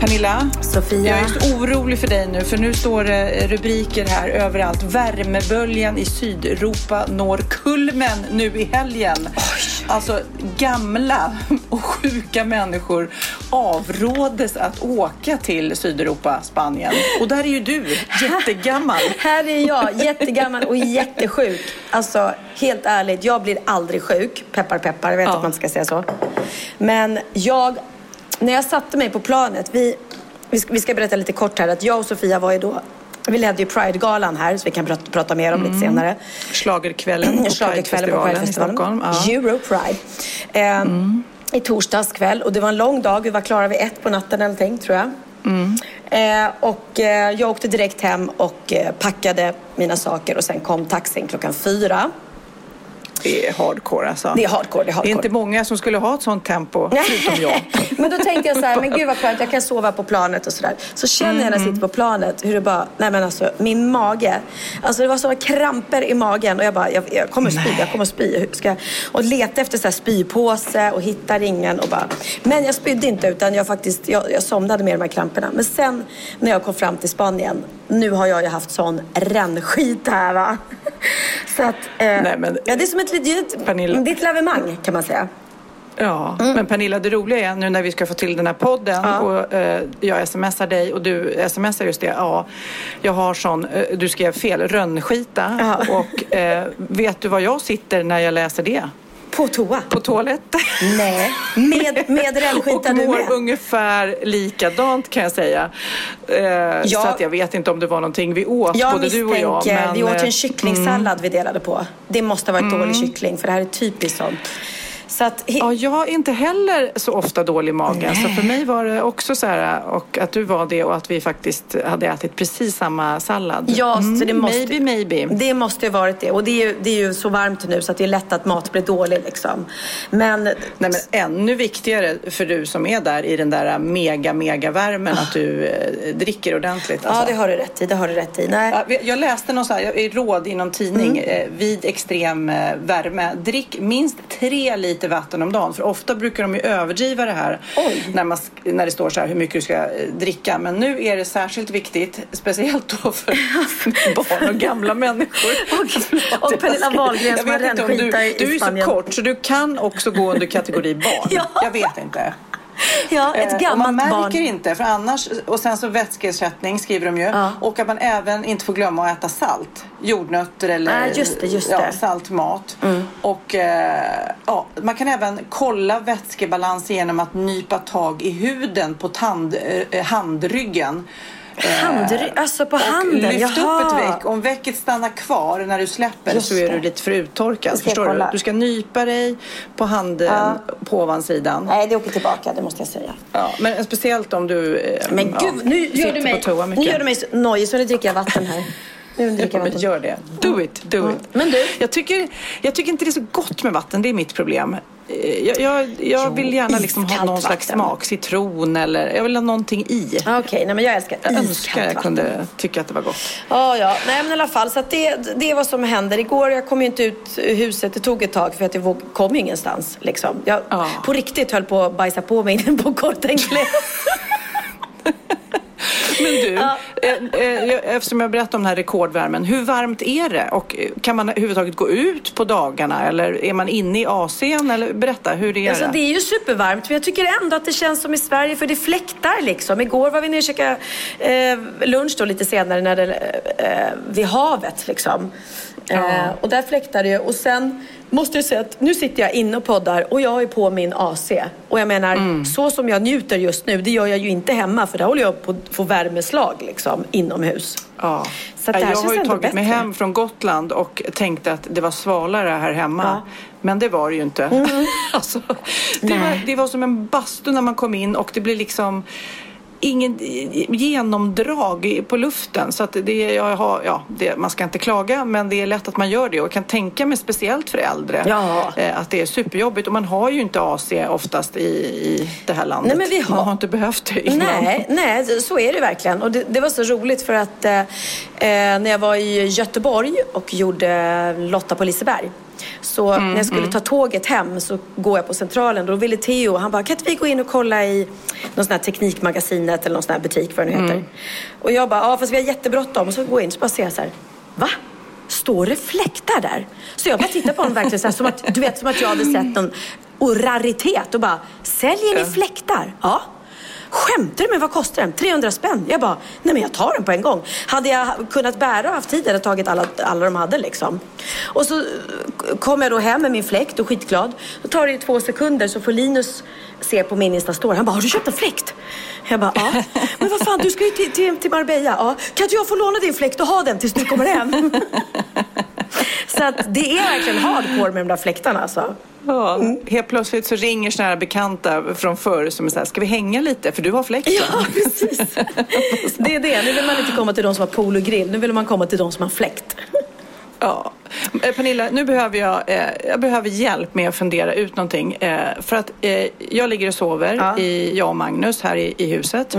Pernilla, Sofia. jag är så orolig för dig nu för nu står det rubriker här överallt. Värmeböljan i Sydeuropa når kulmen nu i helgen. Alltså gamla och sjuka människor avrådes att åka till Sydeuropa, Spanien. Och där är ju du, jättegammal. Här är jag, jättegammal och jättesjuk. Alltså, helt ärligt, jag blir aldrig sjuk. Peppar, peppar. Jag vet Ja. att man ska säga så. Men jag, när jag satte mig på planet, vi, vi, ska, berätta lite kort här att jag och Sofia var ju då vi ledde ju Pride-galan här, så vi kan prata, prata mer om lite senare. Schlagerkvällen på Schlagerkvällen på Pridefestivalen i. Stockholm. Ja. Euro Pride. Eh, I torsdags kväll. Och det var en lång dag. Vi var klara vid ett på natten eller någonting, tror jag. Eh, och eh, jag åkte direkt hem och eh, packade mina saker och sen kom taxin klockan fyra. Det är hardcore alltså. Det är hardcore, det är Det är hardcore. inte många som skulle ha ett sånt tempo, förutom jag. men då tänkte jag så här, men gud vad skönt, jag kan sova på planet och sådär. Så känner jag när jag sitter på planet hur det bara, nej men alltså min mage. Alltså det var sådana kramper i magen och jag bara, jag, jag kommer spy, jag kommer spy. Ska, och leta efter så här spypåse och hittar ingen och bara. Men jag spydde inte utan jag faktiskt, jag, jag somnade med de här kramperna. Men sen när jag kom fram till Spanien, nu har jag ju haft sån rännskit här va. Så att, eh, Nej, men- ja, det är som ett litet, Pernilla. det är ett lavemang kan man säga. Ja, men Pernilla, det roliga är nu när vi ska få till den här podden Ja. och eh, jag smsar dig och du smsar just det. Ja, jag har sån, eh, du skrev fel, rönnskita. Ja. Och eh, vet du var jag sitter när jag läser det? På toa. På toaletten. Nej, med, med rännskita och du mår med. ungefär likadant kan jag säga. Eh, Så att jag vet inte om det var någonting vi åt, Jag både du och jag. misstänker, men, vi åt en kycklingsallad vi delade på. Det måste ha varit Mm. dålig kyckling för det här är typiskt sånt. Så att, Ja, jag är inte heller så ofta dålig i magen. Så för mig var det också så här, och att du var det och att vi faktiskt hade ätit precis samma sallad. Ja, så det måste, Maybe, maybe. Det måste ju varit det. Och det är, ju, det är ju så varmt nu så att det är lätt att mat blir dålig liksom. Men, Nej, men ännu viktigare för du som är där i den där mega, mega värmen att du eh, dricker ordentligt. ja, Alltså. det har du rätt i. Det har du rätt i. Nej. Ja, Jag läste någon så här, råd i någon tidning Mm. eh, vid extrem eh, värme. Drick minst tre liter vatten om dagen. För ofta brukar de ju överdriva det här när, man, när det står så här hur mycket du ska eh, dricka. Men nu är det särskilt viktigt, speciellt då för barn och gamla människor. Och jag Pernilla Wahlgren som har rännskita i- i du är så Spanien. kort så du kan också gå under kategori barn. Ja. Jag vet inte. Ja, ett Eh, gammalt man märker barn. inte, för annars, och sen så vätskeersättning skriver de ju. Ja. Och att man även inte får glömma att äta salt. Jordnötter eller Ah, just det, just ja, det. saltmat. Och eh, ja, man kan även kolla vätskebalans genom att nypa tag i huden på tand, eh, handryggen. Handry- alltså på handen, lyft jaha. upp ett veck. Om vecket stannar kvar när du släpper Just så är det. du lite för uttorkad. Förstår kolla. du? Du ska nypa dig på handen på ovansidan. Nej, det åker tillbaka, det måste jag säga. Ja, men speciellt om du eh, Men ja, gud, nu gör, du mig, på toa nu mycket. gör du mig så nojig så nu dricker jag vatten här. Nu dricker vatten. gör det. Do it, do it. Men du? Jag tycker, jag tycker inte det är så gott med vatten, det är mitt problem. Eh, Jag, jag, jag vill gärna liksom ha någon slags vatten. smak, citron eller jag vill ha någonting i. Okej, nej men jag älskar Jag önskar jag vatten. kunde tycka att det var gott. Ja, ja. Nej, men i alla fall. Så det, det är vad som händer. Igår, jag kom ju inte ut ur huset. Det tog ett tag för att jag kom ju ingenstans. Liksom. Jag Ja. på riktigt höll på att bajsa på mig inne på Kortenkläder. Men du, eh, eh, jag- eftersom jag berättade om den här rekordvärmen, hur varmt är det? Och eh, kan man överhuvudtaget gå ut på dagarna eller är man inne i AC'n? Eller berätta, hur är Alltså, det? det är ju supervarmt, men jag tycker ändå att det känns som i Sverige, för det fläktar liksom. Igår var vi nere och käkade eh, lunch då lite senare när det, eh, vid havet liksom. Eh, och där fläktar det ju. Och sen måste jag säga att nu sitter jag inne och poddar och jag ju på min AC. Och jag menar, Mm. så som jag njuter just nu, det gör jag ju inte hemma för där håller jag på att få värmeslag liksom inomhus. Ja. Så det här jag känns har ju tagit mig bättre. hem från Gotland och tänkte att det var svalare här hemma. Ja. Mm. Men det var det ju inte. alltså, det, var, det var som en bastu när man kom in och det blev liksom ingen genomdrag på luften. Så att det, jag har, ja, det, man ska inte klaga men det är lätt att man gör det och jag kan tänka mig speciellt för äldre Ja. eh, att det är superjobbigt och man har ju inte AC oftast i, i det här landet. Nej, men vi har- Man har inte behövt det innan. Nej, nej, så är det verkligen. Och det, det var så roligt för att eh, eh, när jag var i Göteborg och gjorde Lotta på Liseberg. Så Mm, när jag skulle ta tåget hem så går jag på Centralen. Då ville Theo, han bara, kan inte vi gå in och kolla i någon sån här Teknikmagasinet eller någon sån här butik vad det nu heter. Mm. Och jag bara, ja fast vi har jättebråttom. Och så går jag in och bara ser jag så här, va? Står det fläktar där? Så jag bara tittar på honom verkligen så här, som att, du vet, som att jag hade sett någon och raritet och bara, säljer ni fläktar? Ja. Skämtar du med vad kostar den? 300 spänn? Jag bara, nej men jag tar den på en gång. Hade jag kunnat bära och haft tid hade jag tagit alla, alla de hade liksom. Och så kom jag då hem med min fläkt och skitglad. Då tar det ju två sekunder så får Linus se på min Insta-story. Han bara, har du köpt en fläkt? Jag bara, ja. Men vad fan, du ska ju till, till, till Marbella. Ja. Kan inte jag få låna din fläkt och ha den tills du kommer hem? så att det är verkligen hardcore med de där fläktarna alltså. Ja, Mm. helt plötsligt så ringer såna här bekanta från förr som är så här, ska vi hänga lite för du har fläkten? Ja, precis. Det är det. Nu vill man inte komma till de som har pool och grill. Nu vill man komma till de som har fläkt. Ja. Eh, Pernilla, nu behöver jag, eh, jag behöver hjälp med att fundera ut någonting. Eh, för att eh, jag ligger och sover, Ja. Mm. i, jag och Magnus här i, i huset.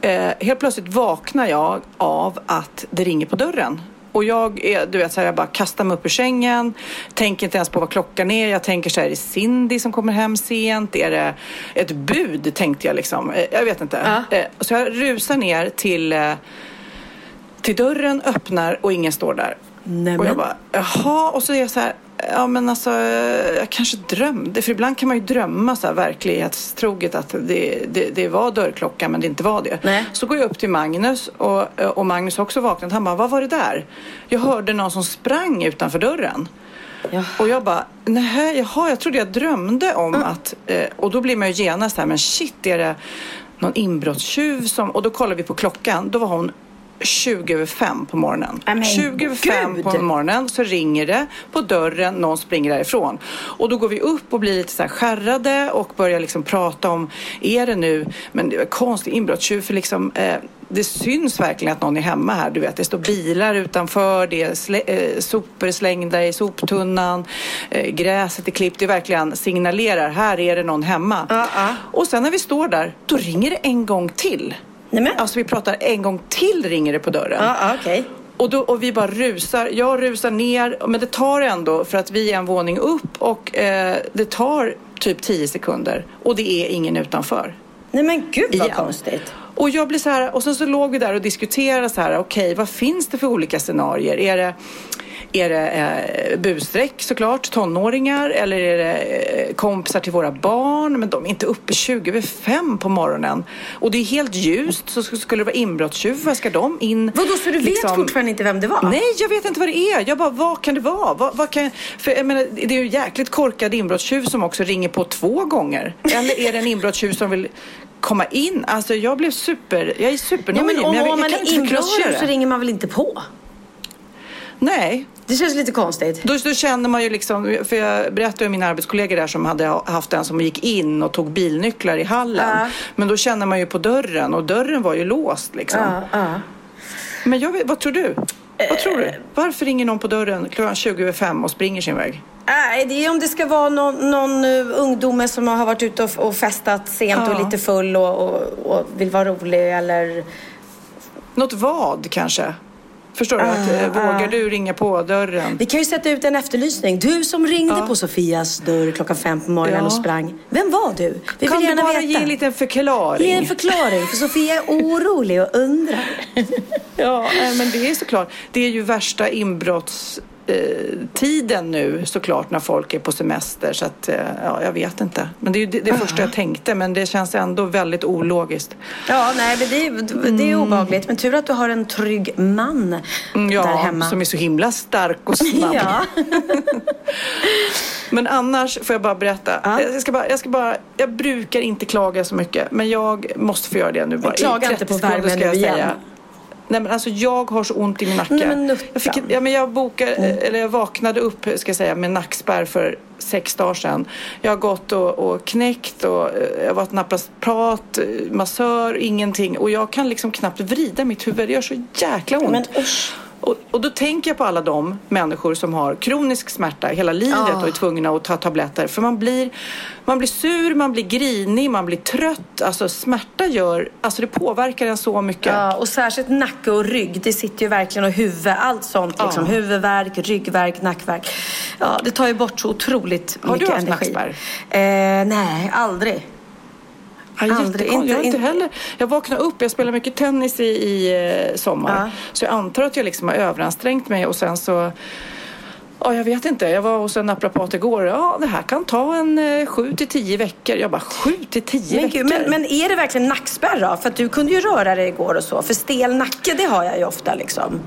Eh, helt plötsligt vaknar jag av att det ringer på dörren. Och jag, är, du vet, så här, jag bara kastar mig upp ur sängen, tänker inte ens på vad klockan är. Jag tänker så här, är det Cindy som kommer hem sent? Är det ett bud, tänkte jag liksom. Eh, jag vet inte. Ja. Eh, så jag rusar ner till, eh, till dörren, öppnar och ingen står där. Nämen. Och jag bara, jaha, och så är jag så här, ja men alltså jag kanske drömde, för ibland kan man ju drömma så här verklighetstroget att det, det, det var dörrklockan men det inte var det. Nej. Så går jag upp till Magnus och, och Magnus har också vaknat, han bara, vad var det där? Jag hörde någon som sprang utanför dörren. Ja. Och jag bara, nej, jaha, jag trodde jag drömde om att... Eh, och då blir man ju genast här, men shit, är det någon inbrottstjuv som... Och då kollar vi på klockan, då var hon 20 över fem på morgonen. Nej, men 20 över fem gud! på morgonen så ringer det på dörren, någon springer därifrån. Och då går vi upp och blir lite så här skärrade och börjar liksom prata om, är det nu, men det är konstig inbrottstjuv för liksom eh, det syns verkligen att någon är hemma här. Du vet, det står bilar utanför, det är slä, eh, sopor slängda i soptunnan, eh, gräset är klippt. Det verkligen signalerar, här är det någon hemma. Ja, ja. Och sen när vi står där, då ringer det en gång till. Nej, men. Alltså vi pratar en gång till ringer det på dörren. Ja, okej. Och, då, och vi bara rusar. Jag rusar ner, men det tar ändå för att vi är en våning upp och eh, det tar typ 10 sekunder och det är ingen utanför. Nej men gud vad Igen. konstigt. Och jag blir så här, och sen så låg vi där och diskuterade så här, okej, vad finns det för olika scenarier? Är det, är det eh, busstreck såklart, tonåringar eller är det eh, kompisar till våra barn? Men de är inte uppe 20 över fem på morgonen. Och det är helt ljust, så skulle det vara inbrottstjuv, vad ska de in? Vadå, så du vet liksom- fortfarande inte vem det var? Nej, jag vet inte vad det är. Jag bara, vad kan det vara? Vad, vad kan... För jag menar, det är ju jäkligt korkad inbrottstjuv som också ringer på två gånger. Eller är det en inbrottstjuv som vill komma in? Alltså jag blev super, jag är Ja, supernojig. men om, jag, om man är inbrottstjuv så ringer man väl inte på? Nej, Det känns lite konstigt. då, då känner man ju liksom, för jag berättade om mina arbetskollegor där som hade haft en som gick in och tog bilnycklar i hallen. Ja. Men då känner man ju på dörren och dörren var ju låst liksom. Ja, ja. Men jag vet, vad tror du? Vad tror du? Varför ringer någon på dörren klockan 20 över fem och springer sin väg? Nej, det är om det ska vara någon, någon uh, ungdom som har varit ute och, och festat sent Ja. och lite full och, och, och vill vara rolig eller... Något vad kanske? Förstår du? Att, eh, vågar du ringa på dörren? Vi kan ju sätta ut en efterlysning. Du som ringde Ja. på Sofias dörr klockan fem på morgonen Ja. och sprang. Vem var du? Vi kan vill du gärna bara veta. ge en liten förklaring? Ge en förklaring, för Sofia är orolig och undrar. Ja, eh, men det är såklart. Det är ju värsta inbrotts... tiden nu såklart när folk är på semester. Så att, eh, ja, jag vet inte. Men det är ju det, det första jag tänkte. Men det känns ändå väldigt ologiskt. Ja, nej, men det, är- det är obehagligt. Men tur att du har en trygg man Mm, Ja, där hemma. som är så himla stark och snabb. Ja. Men annars får jag bara berätta. Ja. Jag, ska bara, jag, ska bara, jag brukar inte klaga så mycket, men jag måste få göra det nu bara. Klaga 30 inte på värmen nu igen. säga. Nej men alltså jag har så ont i min nacke. Nej, men nuttan. jag, fick, ja, men jag, bokar, eller jag vaknade upp ska jag säga, med nackspärr för sex dagar sedan. Jag har gått och, och knäckt och eh, jag har varit naprapat, eh, massör, ingenting. Och jag kan liksom knappt vrida mitt huvud. Det gör så jäkla ont. Men usch. Och, och då tänker jag på alla de människor som har kronisk smärta hela livet Ah. och är tvungna att ta tabletter. För man blir, man blir sur, man blir grinig, man blir trött. Alltså smärta gör, alltså det påverkar en så mycket. Ja, och särskilt nacke och rygg. Det sitter ju verkligen och huvud. Allt sånt. Liksom. Ja. Huvudvärk, ryggvärk, nackvärk. Ja, det tar ju bort så otroligt Har du mycket haft energi. nackspärr? Eh, nej, aldrig. Ja, Aldrig. Inte- jag inte heller. Jag vaknade upp, jag spelar mycket tennis i, i eh, sommar. Ja. Så jag antar att jag liksom har överansträngt mig och sen så Ja, jag vet inte. Jag var hos en naprapat igår. Ja, det här kan ta en eh, sju till tio veckor. Jag bara, sju till tio Men, veckor? men, men är det verkligen nackspärr då? För att du kunde ju röra dig igår och så. För stel nacke, det har jag ju ofta liksom.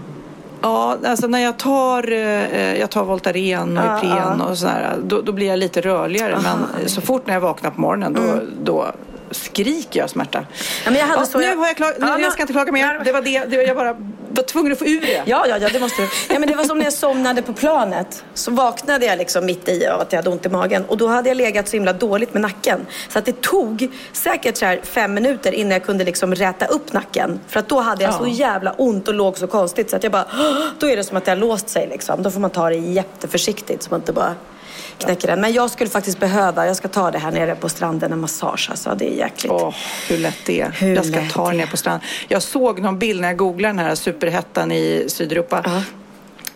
Ja, alltså när jag tar, eh, jag tar Voltaren och Ipren ja. och sådär, då, då blir jag lite rörligare. men så fort när jag vaknar på morgonen, då, Mm. då skriker jag smärta. Ja, men jag hade Ja, så- nu jag- har jag klag... Ja, nu, jag ska inte klaga mer. Det var det, det var, jag bara var tvungen att få ur det. Ja, ja, ja, det måste du. Ja, men det var som när jag somnade på planet. Så vaknade jag liksom mitt i att jag hade ont i magen. Och då hade jag legat så himla dåligt med nacken. Så att det tog säkert så fem minuter innan jag kunde liksom räta upp nacken. För att då hade jag Ja. så jävla ont och låg så konstigt. Så att jag bara, då är det som att det har låst sig liksom. Då får man ta det jätteförsiktigt så man inte bara knäcker den. Men jag skulle faktiskt behöva, jag ska ta det här nere på stranden, en massage alltså. Det är jäkligt. Åh, hur lätt det är. Hur jag ska ta det ner på stranden. Jag såg någon bild när jag googlade den här superhettan i Sydeuropa. Ja.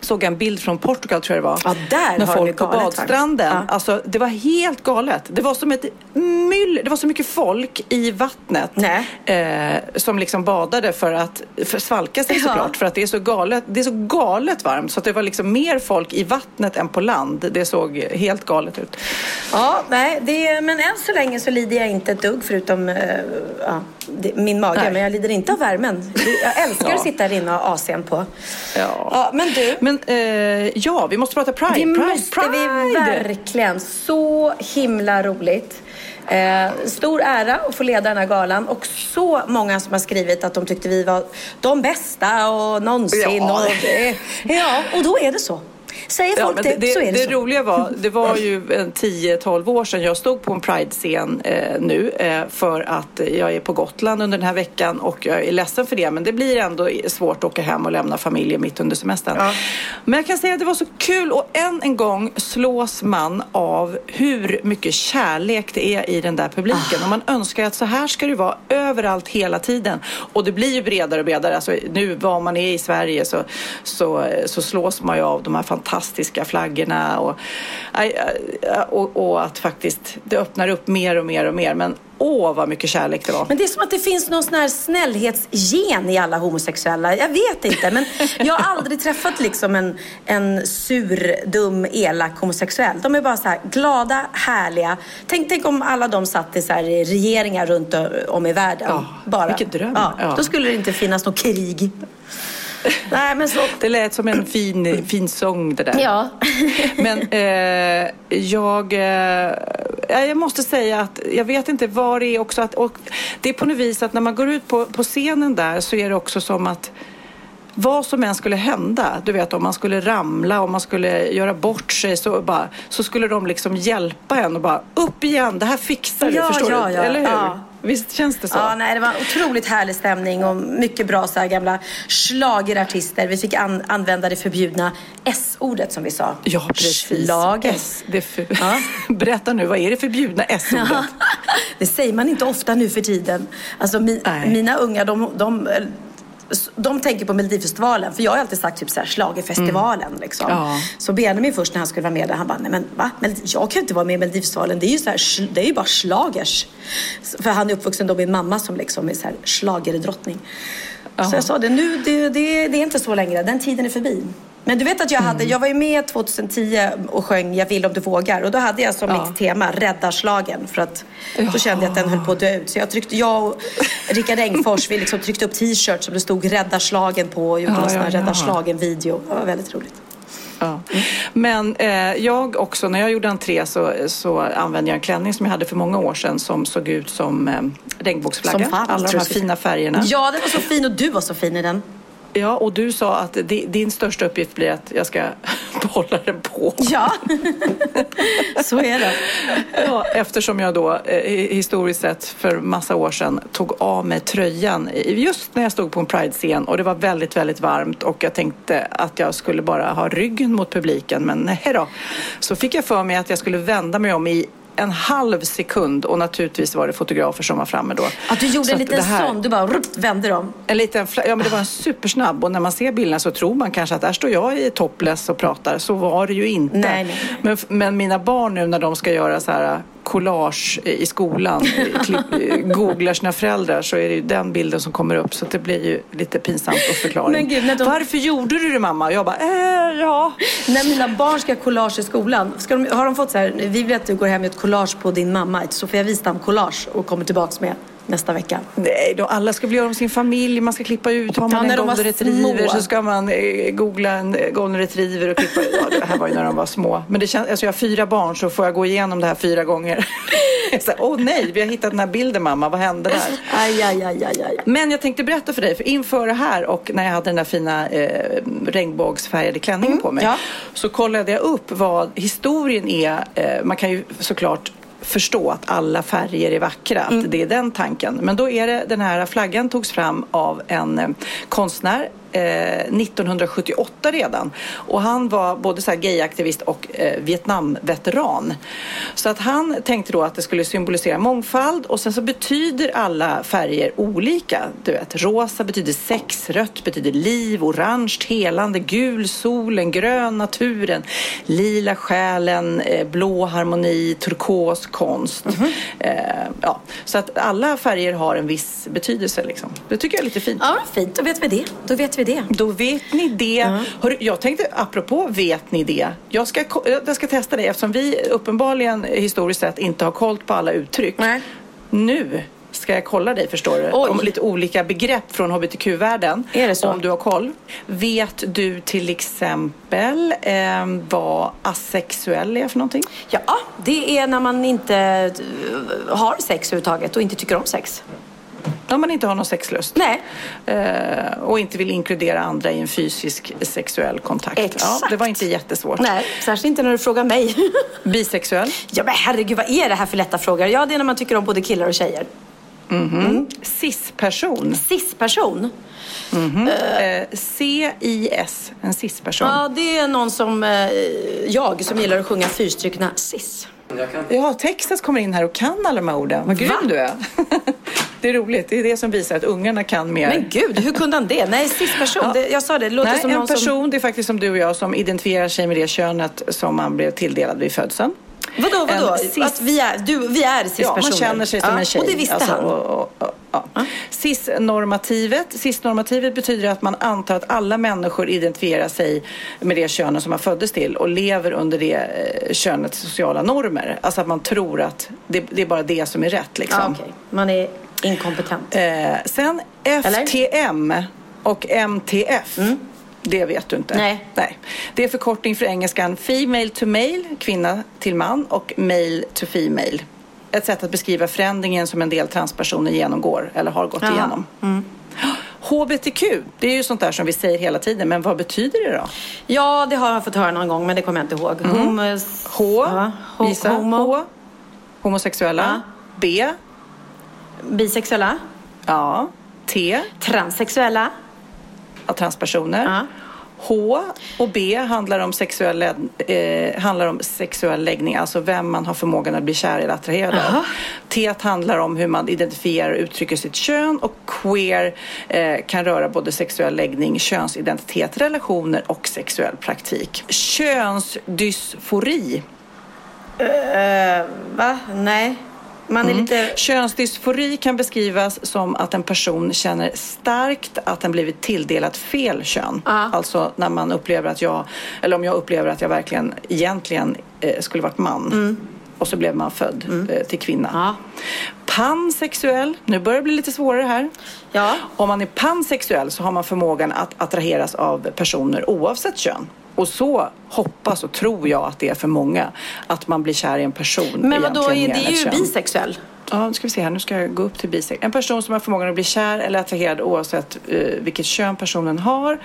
Såg en bild från Portugal tror jag det var. Ja, där När har folk på badstranden. Ja. Alltså, det var helt galet. Det var som ett myll. Det var så mycket folk i vattnet. Eh, som liksom badade för att för svalka sig Ja. såklart. För att det är så galet, det är så galet varmt. Så att det var liksom mer folk i vattnet än på land. Det såg helt galet ut. Ja, nej, det, men än så länge så lider jag inte ett dugg förutom eh, ja, min mage. Nej. Men jag lider inte av värmen. Jag älskar Ja. att sitta här inne och ha AC'n på. Ja. Ja, men du. Men eh, ja, vi måste prata Pride. Det Pride, måste Pride. vi verkligen. Så himla roligt. Eh, stor ära att få leda den här galan och så många som har skrivit att de tyckte vi var de bästa och någonsin. Ja. Och, det, ja, och då är det så. Säger Ja, folk men det, det, så är det, det så. roliga var, det var ju en 10-12 år sedan jag stod på en Pride-scen eh, nu eh, för att jag är på Gotland under den här veckan och jag är ledsen för det men det blir ändå svårt att åka hem och lämna familjen mitt under semestern. Ja. Men jag kan säga att det var så kul och än en gång slås man av hur mycket kärlek det är i den där publiken och man önskar att så här ska det vara överallt hela tiden och det blir ju bredare och bredare. Alltså, nu var man är i Sverige så, så, så slås man ju av de här fantastiska flaggorna och, och, och att faktiskt det öppnar upp mer och mer och mer. Men åh vad mycket kärlek det var. Men det är som att det finns någon sån här snällhetsgen i alla homosexuella. Jag vet inte, men jag har aldrig träffat liksom en, en sur, dum, elak homosexuell. De är bara så här glada, härliga. Tänk, tänk om alla de satt i så här regeringar runt om i världen. Ja, bara. vilken dröm. Ja, Ja. Då skulle det inte finnas något krig. Nej, men så... Det lät som en fin, fin sång det där. Ja. Men eh, jag, eh, ja, jag måste säga att jag vet inte vad det är också. Att, och det är på något vis att när man går ut på, på scenen där så är det också som att vad som än skulle hända, du vet om man skulle ramla, om man skulle göra bort sig så, bara, så skulle de liksom hjälpa en och bara upp igen, det här fixar du, Ja, förstår ja, du? ja, Eller hur? ja. Visst känns det så? Ja, nej, det var en otroligt härlig stämning och mycket bra så här gamla schlagerartister. Vi fick an- använda det förbjudna S-ordet som vi sa. Ja, precis. Schlager. S, det för... Ja. Berätta nu, vad är det förbjudna S-ordet? Det säger man inte ofta nu för tiden. Alltså, mi, Nej. mina unga, de, de, de tänker på Melodifestivalen. För jag har alltid sagt typ så här, schlagerfestivalen. Liksom. Ja. Så Benjamin först när han skulle vara med där, han bara, nej men va? Jag kan ju inte vara med i Melodifestivalen. Det är ju, så här, det är ju bara schlagers. För han är uppvuxen då med en mamma som liksom är så här schlagerdrottning. Så jag sa det, nu, det, det, det är inte så längre. Den tiden är förbi. Men du vet att jag hade, jag var ju med 2010 och sjöng Jag vill om du vågar och då hade jag som Ja. mitt tema räddarslagen för att då kände jag att den höll på att dö ut. Så jag tryckte, jag och Rickard Engfors, vi liksom tryckte upp t-shirts som det stod räddarslagen på och gjorde Ja, en sån här ja, ja. räddarslagen-video. Det var väldigt roligt. Ja. Men eh, jag också, när jag gjorde entré så, så använde jag en klänning som jag hade för många år sedan som såg ut som eh, regnbågsflagga. Alla de här fina färgerna. Ja, den var så fin och du var så fin i den. Ja, och du sa att di- din största uppgift blir att jag ska behålla den på. Ja, så är det. Ja, eftersom jag då eh, historiskt sett för massa år sedan tog av mig tröjan just när jag stod på en Pride-scen och det var väldigt, väldigt varmt och jag tänkte att jag skulle bara ha ryggen mot publiken men nej då. Så fick jag för mig att jag skulle vända mig om i en halv sekund och naturligtvis var det fotografer som var framme då. Att du gjorde Så en liten här- sån, du bara rup, vände dem. En liten, ja men det var en supersnabb och när man ser bilderna så tror man kanske att där står jag i topless och pratar. Så var det ju inte. Nej, nej. Men, men mina barn nu när de ska göra så här collage i skolan, googlar sina föräldrar så är det ju den bilden som kommer upp så det blir ju lite pinsamt att förklara. De- Varför gjorde du det mamma? Och jag bara, äh, ja. När mina barn ska collage i skolan, ska de, har de fått så här, vi vill att du går hem med ett collage på din mamma, ett Sofia Wistam-collage och kommer tillbaks med nästa vecka. Nej, då alla ska vilja göra om sin familj, man ska klippa ut. Har man Ja, en golden retriever så ska man eh, googla en eh, golden retriever och klippa ut. Ja, det här var ju när de var små. Men det känns, alltså jag har fyra barn så får jag gå igenom det här fyra gånger. Åh nej, vi har hittat den här bilden mamma, vad hände där? Aj, aj, aj, aj, aj. Men jag tänkte berätta för dig, för inför det här och när jag hade den där fina eh, regnbågsfärgade klänningen på mig ja. så kollade jag upp vad historien är. Eh, man kan ju såklart förstå att alla färger är vackra, att det är den tanken. Men då är det den här flaggan togs fram av en eh, konstnär eh, 1978 redan. Och han var både så här gayaktivist och eh, Vietnamveteran. Så att han tänkte då att det skulle symbolisera mångfald och sen så betyder alla färger olika. Du vet, rosa betyder sex, rött betyder liv, orange, helande, gul, solen, grön, naturen, lila, själen, eh, blå, harmoni, turkos, konst. Eh, ja. Så att alla färger har en viss betydelse liksom. Det tycker jag är lite fint. Ja, fint. Då vet vi det. Då vet vi det. Då vet ni det. Hörru, jag tänkte, apropå vet ni det. Jag ska, ko- jag ska testa det eftersom vi uppenbarligen historiskt sett inte har koll på alla uttryck. Nej. Nu ska jag kolla dig förstår du. Oj. Om lite olika begrepp från hbtq-världen. Är det så? Om du har koll. Vet du till exempel eh, vad asexuell är för någonting? Ja, det är när man inte eh, har sex överhuvudtaget och inte tycker om sex. Om man inte har någon sexlust. Nej. Eh, och inte vill inkludera andra i en fysisk sexuell kontakt. Ja, Exakt. det var inte jättesvårt. Nej, särskilt inte när du frågar mig. Bisexuell? ja, men herregud, vad är det här för lätta frågor? Ja, det är när man tycker om både killar och tjejer. Cis-person. Cis-person? Eh, C-I-S, en cis-person. Ja, det är någon som eh, jag som gillar att sjunga fyrstrukna cis. Ja, Texas kommer in här och kan alla de här orden. Vad grym Va? du är. det är roligt. Det är det som visar att ungarna kan mer. Men gud, hur kunde han det? Nej, cis-person. Ja. Det, jag sa det, det låter Nej, som en någon person, som... det är faktiskt som du och jag som identifierar sig med det könet som man blev tilldelad vid födseln. Vadå, vadå? Cis- Att vi är, du, vi är cis-personer? Ja, man känner sig som Ja, en tjej. Och det visste Alltså, han. och- och- och- ja. Cis-normativet. Cis-normativet betyder att man antar att alla människor identifierar sig med det könet som man föddes till och lever under det eh, könets sociala normer. Alltså att man tror att det, det är bara det som är rätt. Liksom. Ja, okej. Man är inkompetent. eh, sen Eller? FTM och MTF. Det vet du inte. Nej. Nej. Det är förkortning för engelskan Female to male, kvinna till man och male to female. Ett sätt att beskriva förändringen som en del transpersoner genomgår eller har gått Jaha. igenom. HBTQ, det är ju sånt där som vi säger hela tiden, men vad betyder det då? Ja, det har jag fått höra någon gång, men det kommer jag inte ihåg. Homos... H, Ja, ho- Gissa. homo. H, homosexuella. Ja. B, Bisexuella. ja. T, Transsexuella. ja, transpersoner. Ja. H och B handlar om, sexuell, eh, handlar om sexuell läggning, alltså vem man har förmågan att bli kär eller attraherad av. T handlar om hur man identifierar och uttrycker sitt kön och queer eh, kan röra både sexuell läggning, könsidentitet, relationer och sexuell praktik. Könsdysfori. Uh, va? Nej. Man är lite... Könsdysfori kan beskrivas som att en person känner starkt att den blivit tilldelat fel kön. Ja. Alltså när man upplever att jag, eller om jag upplever att jag verkligen egentligen eh, skulle varit man. Och så blev man född eh, till kvinna. Ja. Pansexuell, nu börjar det bli lite svårare här. Ja. Om man är pansexuell så har man förmågan att attraheras av personer oavsett kön. Och så hoppas och tror jag att det är för många. Att man blir kär i en person Men vadå, det är ju bisexuell. Ja, nu ska vi se här. Nu ska jag gå upp till bisex. En person som har förmågan att bli kär eller attraherad oavsett eh, vilket kön personen har.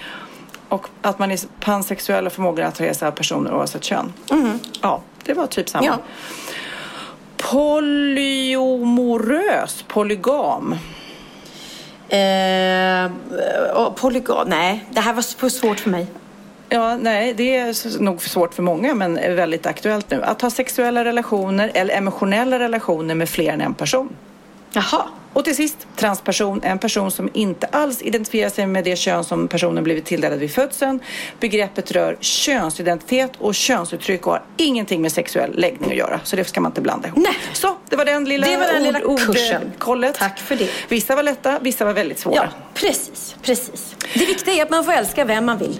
Och att man är pansexuell och förmågan att attraheras av personer oavsett kön. Ja, det var typ samma. Ja. Polyomorös, polygam. Eh, polygam, nej. Det här var för svårt för mig. Ja, nej, det är nog svårt för många men är väldigt aktuellt nu. Att ha sexuella relationer eller emotionella relationer med fler än en person. Jaha. Och till sist, transperson, en person som inte alls identifierar sig med det kön som personen blivit tilldelad vid födseln. Begreppet rör könsidentitet och könsuttryck och har ingenting med sexuell läggning att göra. Så det ska man inte blanda ihop. Nej. Så, det var den lilla, Det var den lilla ord, kursen. ordkollet. Tack för det. Vissa var lätta, vissa var väldigt svåra. Ja, precis. Precis. Det viktiga är att man får älska vem man vill.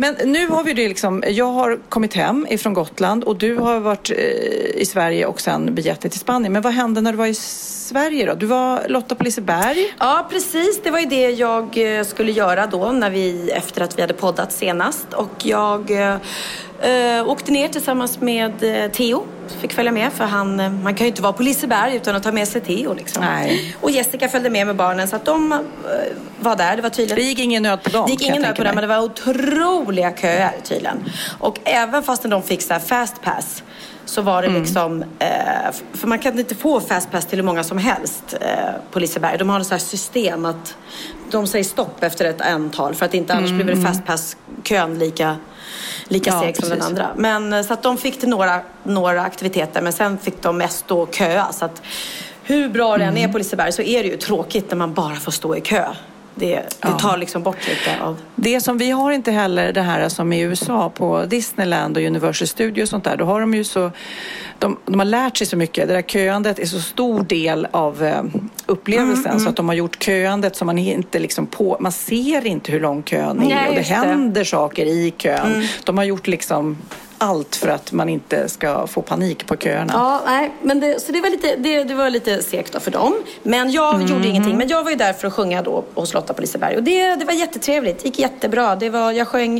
Men nu har vi det liksom, jag har kommit hem ifrån Gotland och du har varit eh, i Sverige och sen begett dig till Spanien. Men vad hände när du var i Sverige då? Du var Lotta på Liseberg. Ja, precis. Det var ju det jag eh, skulle göra då när vi, efter att vi hade poddat senast. Och jag eh, eh, åkte ner tillsammans med eh, Theo fick följa med för han, eh, man kan ju inte vara på Liseberg utan att ta med sig Theo. Liksom. Nej. Och Jessica följde med med barnen så att de uh, var där. Det var tydligt. Det gick ingen nöd på dem. Det gick ingen nöd på dem men det var otroliga köer tydligen. Och även fast de fick så fast pass så var det mm. liksom, för man kan inte få fast pass till hur många som helst på Liseberg. De har ett så system att de säger stopp efter ett antal för att inte annars mm. blir väl fast pass-kön lika lika ja, seg som den andra. Men eh, så att de fick till några, några aktiviteter men sen fick de mest och köa. Så att hur bra mm. det än är på Liseberg så är det ju tråkigt när man bara får stå i kö. Det, det tar liksom bort lite av... Det som vi har inte heller det här som i USA på Disneyland och Universal Studios och sånt där. Då har de ju så... De, de har lärt sig så mycket. Det där köandet är så stor del av eh, upplevelsen mm, mm. så att de har gjort köandet så man inte liksom på... Man ser inte hur lång kön är Nej, och det händer det. saker i kön. Mm. De har gjort liksom allt för att man inte ska få panik på köerna. Ja, nej, men det, så det var lite, det, det var lite segt för dem. Men jag mm. gjorde ingenting. Men jag var ju där för att sjunga då hos Lotta på Liseberg. Och det, det var jättetrevligt. Det gick jättebra. Det var, jag sjöng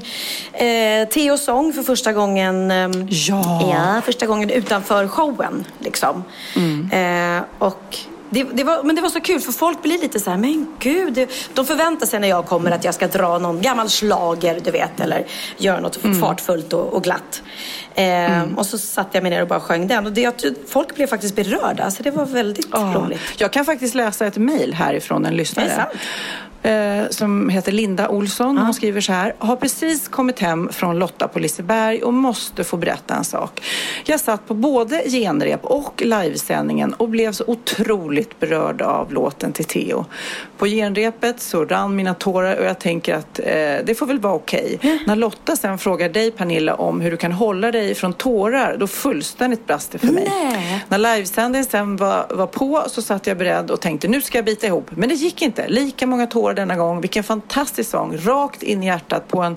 eh, Teos sång för första gången. Eh, ja. ja. Första gången utanför showen. Liksom. Mm. Eh, och det, det, var, men det var så kul för folk blir lite så här, men gud. Det, de förväntar sig när jag kommer att jag ska dra någon gammal slager, du vet, eller göra något mm. fartfullt och, och glatt. Eh, mm. Och så satte jag mig ner och bara sjöng den. Och det, folk blev faktiskt berörda, så det var väldigt oh. roligt. Jag kan faktiskt läsa ett mejl härifrån en lyssnare. Det är sant eh, som heter Linda Olsson. Hon skriver så här. Har precis kommit hem från Lotta på Liseberg och måste få berätta en sak. Jag satt på både genrep och livesändningen och blev så otroligt berörd av låten till Theo. På genrepet så rann mina tårar och jag tänker att eh, det får väl vara okej. Okay. Mm. När Lotta sen frågar dig Pernilla om hur du kan hålla dig från tårar då fullständigt brast det för mig. Nej. När livesändningen sen var, var på så satt jag beredd och tänkte nu ska jag bita ihop. Men det gick inte. Lika många tårar denna gång. Vilken fantastisk sång. Rakt in i hjärtat på en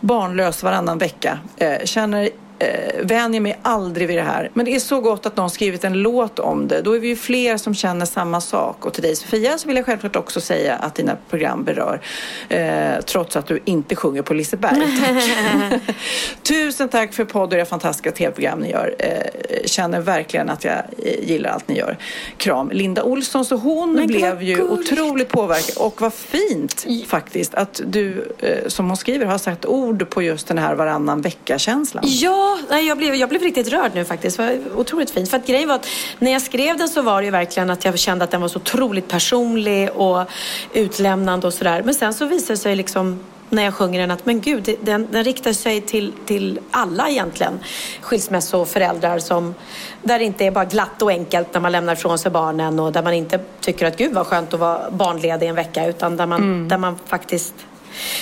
barnlös varannan vecka. Eh, känner eh, vänjer mig aldrig vid det här. Men det är så gott att någon skrivit en låt om det. Då är vi ju fler som känner samma sak. Och till dig Sofia så vill jag självklart också säga att dina program berör. Eh, trots att du inte sjunger på Liseberg. Tusen tack för podd och era fantastiska tv-program ni gör. Eh, känner verkligen att jag eh, gillar allt ni gör. Kram. Linda Olsson. Så hon Men blev ju gulligt. otroligt påverkad. Och vad fint faktiskt att du, eh, som hon skriver, har sagt ord på just den här varannan vecka-känslan. Ja, nej, jag, blev, jag blev riktigt rörd nu faktiskt. Det var otroligt fint. För att grejen var att när jag skrev den så var det ju verkligen att jag kände att den var så otroligt personlig och utlämnande och sådär. Men sen så visade det sig liksom när jag sjunger den att men gud, den, den riktar sig till, till alla egentligen. Skilsmässoföräldrar som, där det inte är bara glatt och enkelt när man lämnar ifrån sig barnen och där man inte tycker att gud vad skönt att vara barnledig en vecka utan där man, mm. där man faktiskt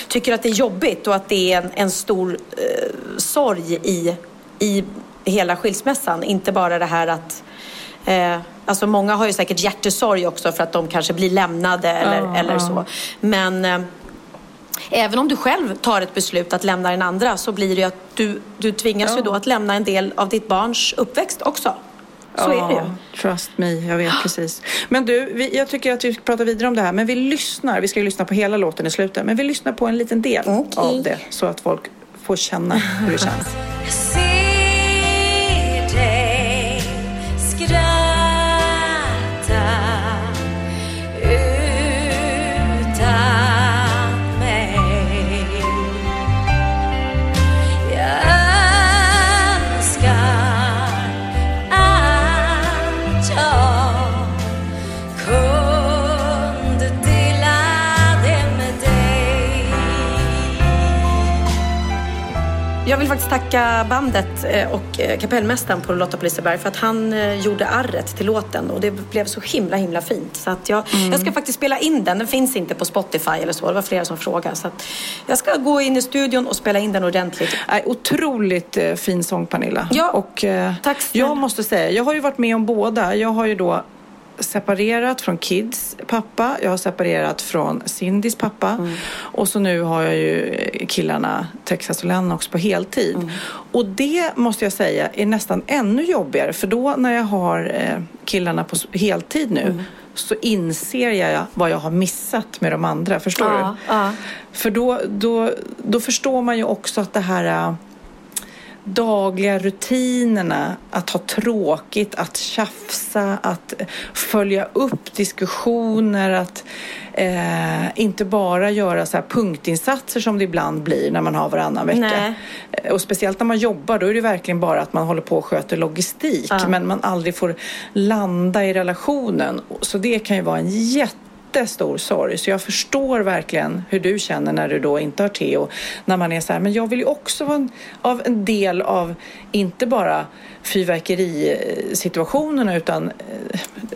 tycker att det är jobbigt och att det är en, en stor eh, sorg i, i hela skilsmässan. Inte bara det här att Eh, alltså många har ju säkert hjärtesorg också för att de kanske blir lämnade eller, Ja, eller ja. så. Men eh, även om du själv tar ett beslut att lämna den andra så blir det ju att du, du tvingas ju då att lämna en del av ditt barns uppväxt också. Så är det. Trust me, jag vet precis. Men du, vi, jag tycker att vi ska prata vidare om det här. Men vi lyssnar, vi ska ju lyssna på hela låten i slutet. Men vi lyssnar på en liten del Okej. av det. Så att folk får känna hur det känns. Vill faktiskt tacka bandet eh, och eh, kapellmästaren på Lotta på Liseberg för att han eh, gjorde arret till låten och det blev så himla himla fint. Så att jag, jag ska faktiskt spela in den. Den finns inte på Spotify eller så. Det var flera som frågade. Så jag ska gå in i studion och spela in den ordentligt. Nej, otroligt fin sång Pernilla. Ja, och, eh, tack snälla. Jag måste säga, jag har ju varit med om båda. Jag har ju då separerat från Kids pappa. Jag har separerat från Cindys pappa. Mm. Och så nu har jag ju eh, killarna Texas och Lennox på heltid. Mm. Och det måste jag säga är nästan ännu jobbigare. För då när jag har eh, killarna på heltid nu Mm. så inser jag vad jag har missat med de andra. Förstår Ja, du? ja. För då, då, då förstår man ju också att det här äh, dagliga rutinerna, att ha tråkigt, att tjafsa, att följa upp diskussioner, att eh, inte bara göra så här punktinsatser som det ibland blir när man har varannan vecka. Nej. Eh, Och speciellt när man jobbar, då är det verkligen bara att man håller på och sköter logistik, Ja. men man aldrig får landa i relationen. Så det kan ju vara en jätte jättestor sorg. Så jag förstår verkligen hur du känner när du då inte har Theo. När man är så här, men jag vill ju också vara en, av en del av, inte bara fyrverkerisituationerna utan eh,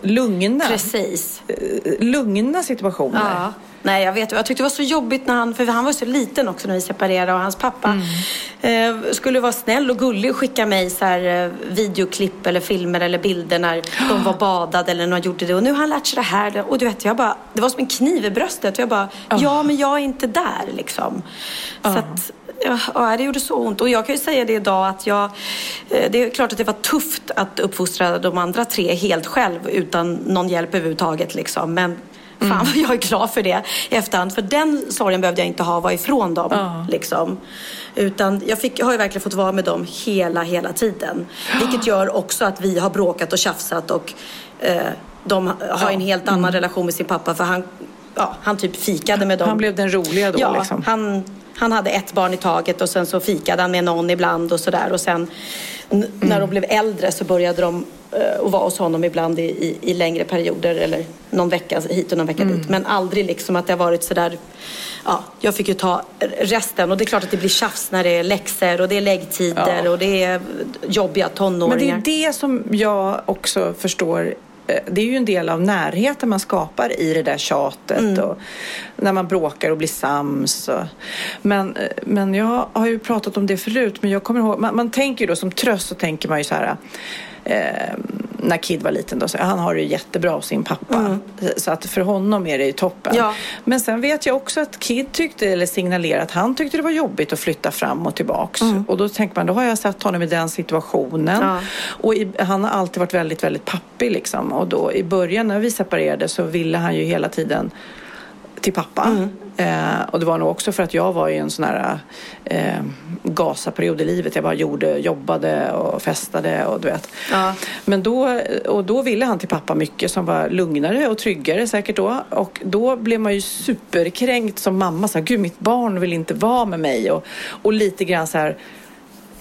lugna, Precis. eh, lugna situationer. Ja. Nej, jag vet. Jag tyckte det var så jobbigt när han, för han var så liten också när vi separerade och hans pappa eh, skulle vara snäll och gullig och skicka mig så här, eh, videoklipp eller filmer eller bilder när de var badade eller när de gjorde det. Och nu har han lärt sig det här. Och du vet, jag bara, det var som en kniv i bröstet. Och jag bara, ja men jag är inte där liksom. Så att, Ja, ja, det gjorde så ont. Och jag kan ju säga det idag att jag... eh, Det är klart att det var tufft att uppfostra de andra tre helt själv utan någon hjälp överhuvudtaget. Liksom. Men fan vad jag är glad för det i efterhand. För den sorgen behövde jag inte ha, vara ifrån dem. Liksom. Utan jag, fick, jag har ju verkligen fått vara med dem hela, hela tiden. Vilket gör också att vi har bråkat och tjafsat och eh, de har en helt annan relation med sin pappa. För han, ja, han typ fikade med dem. Han blev den roliga då Ja, liksom. han, han hade ett barn i taget och sen så fikade han med någon ibland och sådär. Och sen n- när de blev äldre så började de uh, att vara hos honom ibland i, i, i längre perioder eller någon vecka hit och någon vecka dit. Men aldrig liksom att det har varit sådär, ja, jag fick ju ta resten. Och det är klart att det blir tjafs när det är läxor och det är läggtider Ja. och det är jobbiga tonåringar. Men det är det som jag också förstår. Eh, Det är ju en del av närheten man skapar i det där tjatet Mm. och när man bråkar och blir sams. Och, men, eh, men jag har ju pratat om det förut, men jag kommer ihåg, man, man tänker ju då som tröst så tänker man ju så här eh, när Kid var liten då, så han har det ju jättebra hos sin pappa. Så att för honom är det ju toppen. Mm. Ja. Men sen vet jag också att Kid tyckte, eller signalerade att han tyckte det var jobbigt att flytta fram och tillbaks. Och då tänker man, då har jag satt honom i den situationen. Ja. Och i, han har alltid varit väldigt, väldigt pappig liksom. Och då i början när vi separerade så ville han ju hela tiden till pappa. Eh, och det var nog också för att jag var i en sån här eh, gasaperiod i livet. Jag bara gjorde, jobbade och festade och du vet. Ja. Men då, och då ville han till pappa mycket som var lugnare och tryggare säkert då. Och då blev man ju superkränkt som mamma. Så här, Gud, mitt barn vill inte vara med mig. Och, och lite grann så här,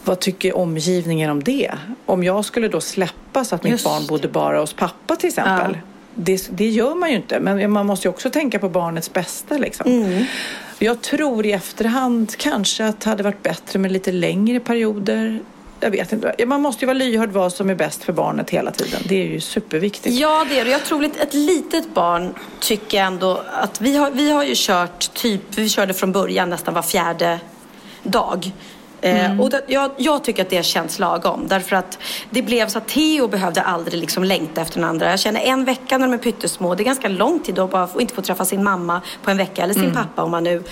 vad tycker omgivningen om det? Om jag skulle då släppa så att mitt Just barn bodde bara hos pappa till exempel. Ja. Det, det gör man ju inte, men man måste ju också tänka på barnets bästa. Liksom. Mm. Jag tror i efterhand kanske att det hade varit bättre med lite längre perioder. Jag vet inte. Man måste ju vara lyhörd vad som är bäst för barnet hela tiden. Det är ju superviktigt. Ja, det är det. Jag tror att ett litet barn tycker jag ändå att vi har, vi har ju kört typ, vi körde från början nästan var fjärde dag. Eh, och det, jag, jag tycker att det känns lagom. Därför att det blev så att Theo behövde aldrig liksom längta efter den andra. Jag känner en vecka när de är pyttesmå, det är ganska lång tid att bara inte få träffa sin mamma på en vecka. Eller sin pappa om man nu...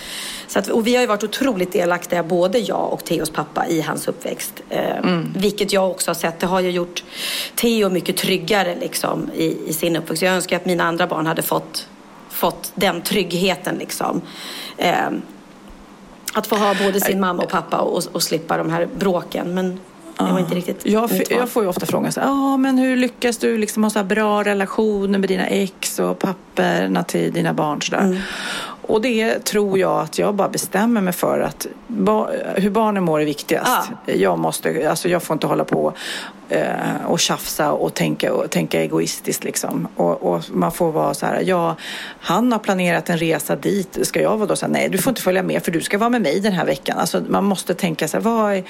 Så att, och vi har ju varit otroligt delaktiga, både jag och Theos pappa, i hans uppväxt. Eh, Vilket jag också har sett, det har ju gjort Theo mycket tryggare liksom, i, i sin uppväxt. Jag önskar att mina andra barn hade fått, fått den tryggheten. Liksom. Att få ha både sin mamma och pappa och, och slippa de här bråken. Men det var inte riktigt Jag, mitt val. jag får ju ofta frågan så här, men hur lyckas du liksom ha så bra relationer med dina ex och papperna till dina barn? Så där? Mm. Och det tror jag att jag bara bestämmer mig för att ba, hur barnen mår är viktigast. Jag, måste, alltså jag får inte hålla på eh, och tjafsa och tänka, och tänka egoistiskt. Liksom. Och, och man får vara så här, ja, han har planerat en resa dit. Ska jag vara då så här, nej du får inte följa med för du ska vara med mig den här veckan. Alltså, man måste tänka så här, vad är,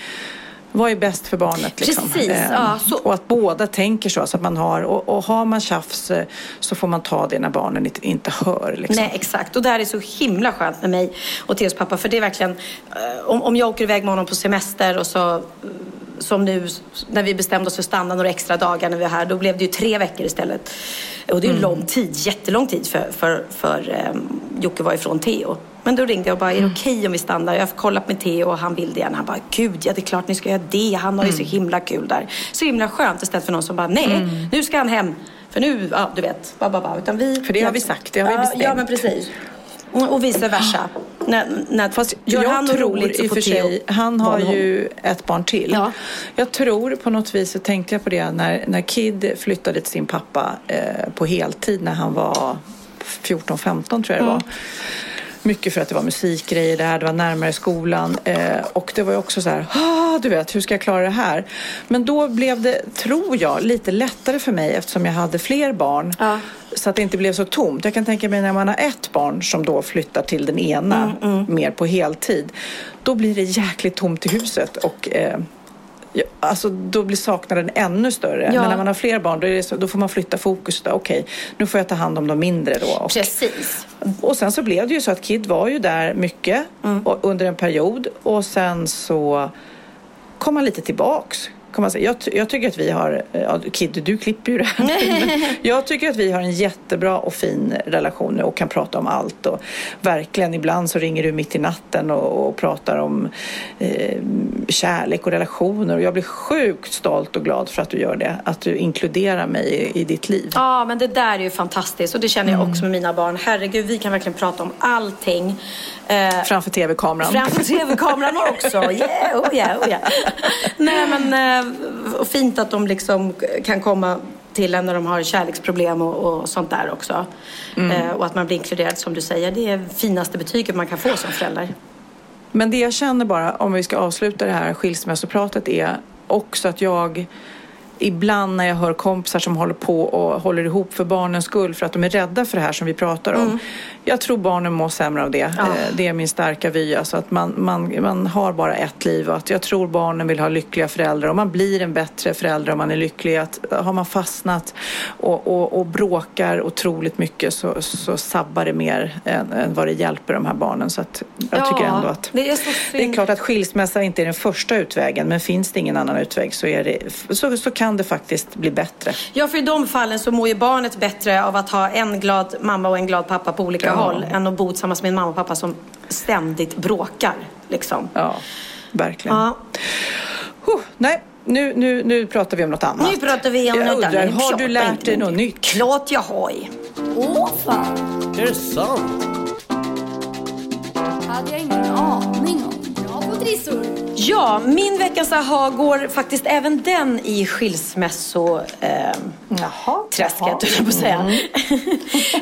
vad är bäst för barnet? Liksom? Precis, Eh, ja, så- Och att båda tänker så. så att man har, och, och har man tjafs eh, så får man ta det när barnen inte, inte hör. Liksom. Nej, exakt. Och det här är så himla skönt med mig och Theos pappa. För det är verkligen, eh, om, om jag åker iväg med honom på semester och så eh, som nu när vi bestämde oss för att stanna några extra dagar när vi är här, då blev det ju tre veckor istället. Och det är ju lång tid, jättelång tid för, för, för um, Jocke var ifrån Theo. Men då ringde jag och bara, är det okej om vi stannar? Jag har kollat med Theo och han vill det gärna. Han bara, gud ja det är klart ni ska göra det. Han har ju så himla kul där. Så himla skönt istället för någon som bara, nej nu ska han hem. För nu, ja du vet, ba, ba, ba. Utan vi, För det har vi sagt, det har vi bestämt. Ja men precis. Och vice versa. När, när, Fast gör jag han tror roligt så i och för sig, han har ju ett barn till. Ja. Jag tror på något vis, så tänkte jag på det när, när Kid flyttade till sin pappa eh, på heltid när han var 14-15 tror jag det var. Mycket för att det var musikgrejer där, det var närmare skolan eh, och det var ju också så här, ah, du vet, hur ska jag klara det här? Men då blev det, tror jag, lite lättare för mig eftersom jag hade fler barn. Ja. Så att det inte blev så tomt. Jag kan tänka mig när man har ett barn som då flyttar till den ena Mm, mer på heltid. Då blir det jäkligt tomt i huset och eh, alltså, då blir saknaden ännu större. Ja. Men när man har fler barn då, så, då får man flytta fokus. Då. Okej, nu får jag ta hand om de mindre då. Och, Precis. och sen så blev det ju så att Kid var ju där mycket och, under en period och sen så kom han lite tillbaks. Kan man säga. Jag, jag tycker att vi har, ja, Kid du klipper ju det här. Jag tycker att vi har en jättebra och fin relation nu och kan prata om allt. Och verkligen ibland så ringer du mitt i natten och, och pratar om eh, kärlek och relationer och jag blir sjukt stolt och glad för att du gör det. Att du inkluderar mig i, i ditt liv. Ja, men det där är ju fantastiskt och det känner Mm. jag också med mina barn. Herregud, vi kan verkligen prata om allting. Eh, Framför tv-kameran. Framför tv-kameran också. Yeah, oh yeah, oh yeah. Nej, men eh, fint att de liksom kan komma till en när de har kärleksproblem och, och sånt där också. Mm. Eh, och att man blir inkluderad som du säger. Det är finaste betyget man kan få som förälder. Men det jag känner bara, om vi ska avsluta det här skilsmässopratet, är också att jag ibland när jag hör kompisar som håller på och håller ihop för barnens skull för att de är rädda för det här som vi pratar om. Jag tror barnen mår sämre av det. Mm. Ja. Eh, Det är min starka vy. Alltså att man, man, man har bara ett liv och att jag tror barnen vill ha lyckliga föräldrar och man blir en bättre förälder om man är lycklig. Att har man fastnat och, och, och bråkar otroligt mycket så, så sabbar det mer än, än vad det hjälper de här barnen. Så att jag Ja, tycker ändå att det är så det är klart att skilsmässa inte är den första utvägen men finns det ingen annan utväg så, är det, så, så kan det faktiskt bli bättre. Ja, för i de fallen så mår ju barnet bättre av att ha en glad mamma och en glad pappa på olika Ja. håll än att bo tillsammans med en mamma och pappa som ständigt bråkar. Liksom. Ja, verkligen. Ja. Huh, nej, nu, nu, nu pratar vi om något annat. Nu pratar vi om jag något undrar, annat. Har du lärt dig något nytt? Klart jag har. Åh fan, Är det sant? hade jag ingen aning om. Bra på trissor. Ja, min veckans aha går faktiskt även den i skilsmässo... Eh, Jaha. träsket, höll jag på att säga.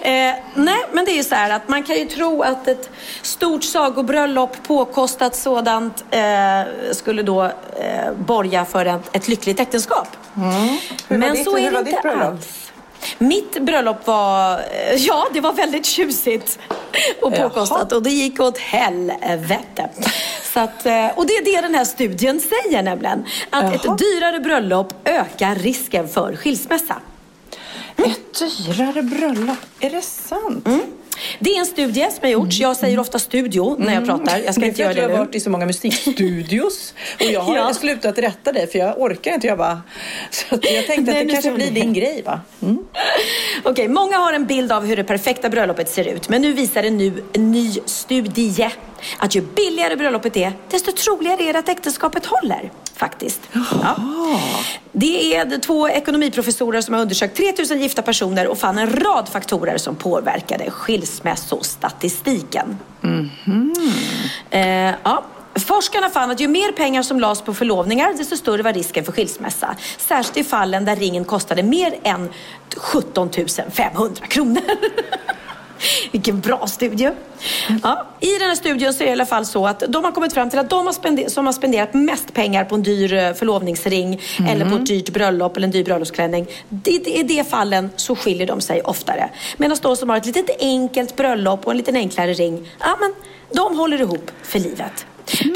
eh, nej, men det är ju så här att man kan ju tro att ett stort sagobröllop, påkostat sådant, eh, skulle då eh, borga för ett, ett lyckligt äktenskap. Var men ditt- så är det inte alls. Mitt bröllop var, eh, ja det var väldigt tjusigt och Jaha. påkostat och det gick åt helvete. Så att, eh, och det är det den här studien säger nämligen. Att Jaha. ett dyrare bröllop ökar risken för skilsmässa. Ett dyrare bröllop, är det sant? Det är en studie som har gjorts. Jag säger ofta studio när jag pratar. Jag ska inte göra Mm. Jag det har varit i så många musikstudios och jag har Ja. slutat rätta dig för jag orkar inte. Jag bara... Så att jag tänkte att det kanske blir din grej va? Mm. Okej, många har en bild av hur det perfekta bröllopet ser ut. Men nu visar en, nu, en ny studie att ju billigare bröllopet är, desto troligare är det att äktenskapet håller. Faktiskt. Ja. Det är två ekonomiprofessorer som har undersökt 3000 gifta personer och fann en rad faktorer som påverkade skilsmässostatistiken. Eh, ja. Forskarna fann att ju mer pengar som lades på förlovningar, desto större var risken för skilsmässa. Särskilt i fallen där ringen kostade mer än 17 500 kronor. Vilken bra studie. Ja, I den här studien så är det i alla fall så att de har kommit fram till att de har som har spenderat mest pengar på en dyr eh, förlovningsring eller på ett dyrt bröllop eller en dyr bröllopsklänning. Det, det, I de fallen så skiljer de sig oftare. Medan de som har ett litet enkelt bröllop och en lite enklare ring, ja men de håller ihop för livet.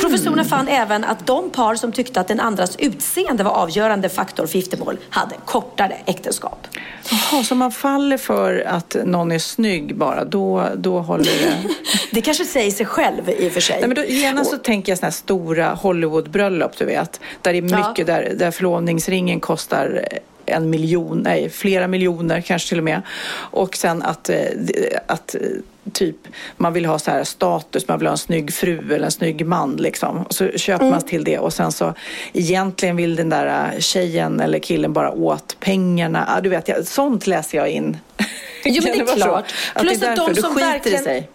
Professorerna fann även att de par som tyckte att den andras utseende var avgörande faktor för giftermål hade kortare äktenskap. Jaha, så man faller för att någon är snygg bara, då, då håller det... Det kanske säger sig själv i och för sig. Nej, men då, genast så tänker jag sådana här stora Hollywoodbröllop, du vet. Där det är Ja. mycket, där, där förlovningsringen kostar en miljon, nej flera miljoner kanske till och med. Och sen att, eh, att eh, typ man vill ha så här status, man vill ha en snygg fru eller en snygg man liksom. Och så köper Mm. man till det och sen så egentligen vill den där eh, tjejen eller killen bara åt pengarna. Ja, du vet, sånt läser jag in. Jo, men det är klart. Att Plus det är att de som verkligen- sig.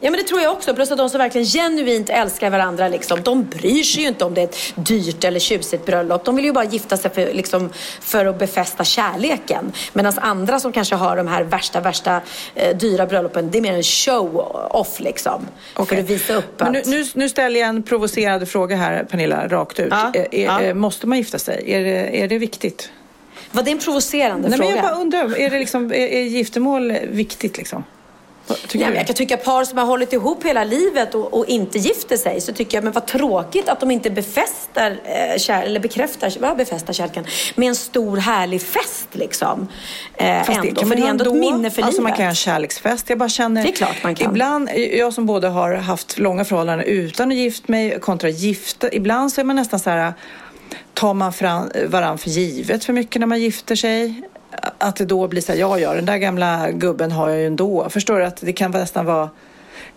Ja men det tror jag också. Plus att de som verkligen genuint älskar varandra, liksom, de bryr sig ju inte om det är ett dyrt eller tjusigt bröllop. De vill ju bara gifta sig för, liksom, för att befästa kärleken. Medan andra som kanske har de här värsta, värsta eh, dyra bröllopen, det är mer en show-off liksom. För Okej. att visa upp Men nu, att... nu, nu ställer jag en provocerande fråga här, Pernilla, rakt ut. Ja, Är, är, ja. är- Måste man gifta sig? Är det, är det viktigt? Var det en provocerande Nej, men fråga? jag bara undrar, är, det liksom, är, är giftermål viktigt liksom? Nej, jag kan tycka par som har hållit ihop hela livet och, och inte gifter sig så tycker jag men vad tråkigt att de inte befäster eh, kär, eller bekräftar, vad befästar kärleken med en stor härlig fest liksom. Eh, Fast ändå, kan för det man är ändå då- ett minne för alltså livet. Man kan ha en kärleksfest. Jag bara känner, Det är klart man kan. Ibland, jag som både har haft långa förhållanden utan att gift mig kontra gifta. Ibland så är man nästan så här, tar man fram varann för givet för mycket när man gifter sig. Att det då blir så här, ja ja, den där gamla gubben har jag ju ändå. Förstår du att det kan nästan vara...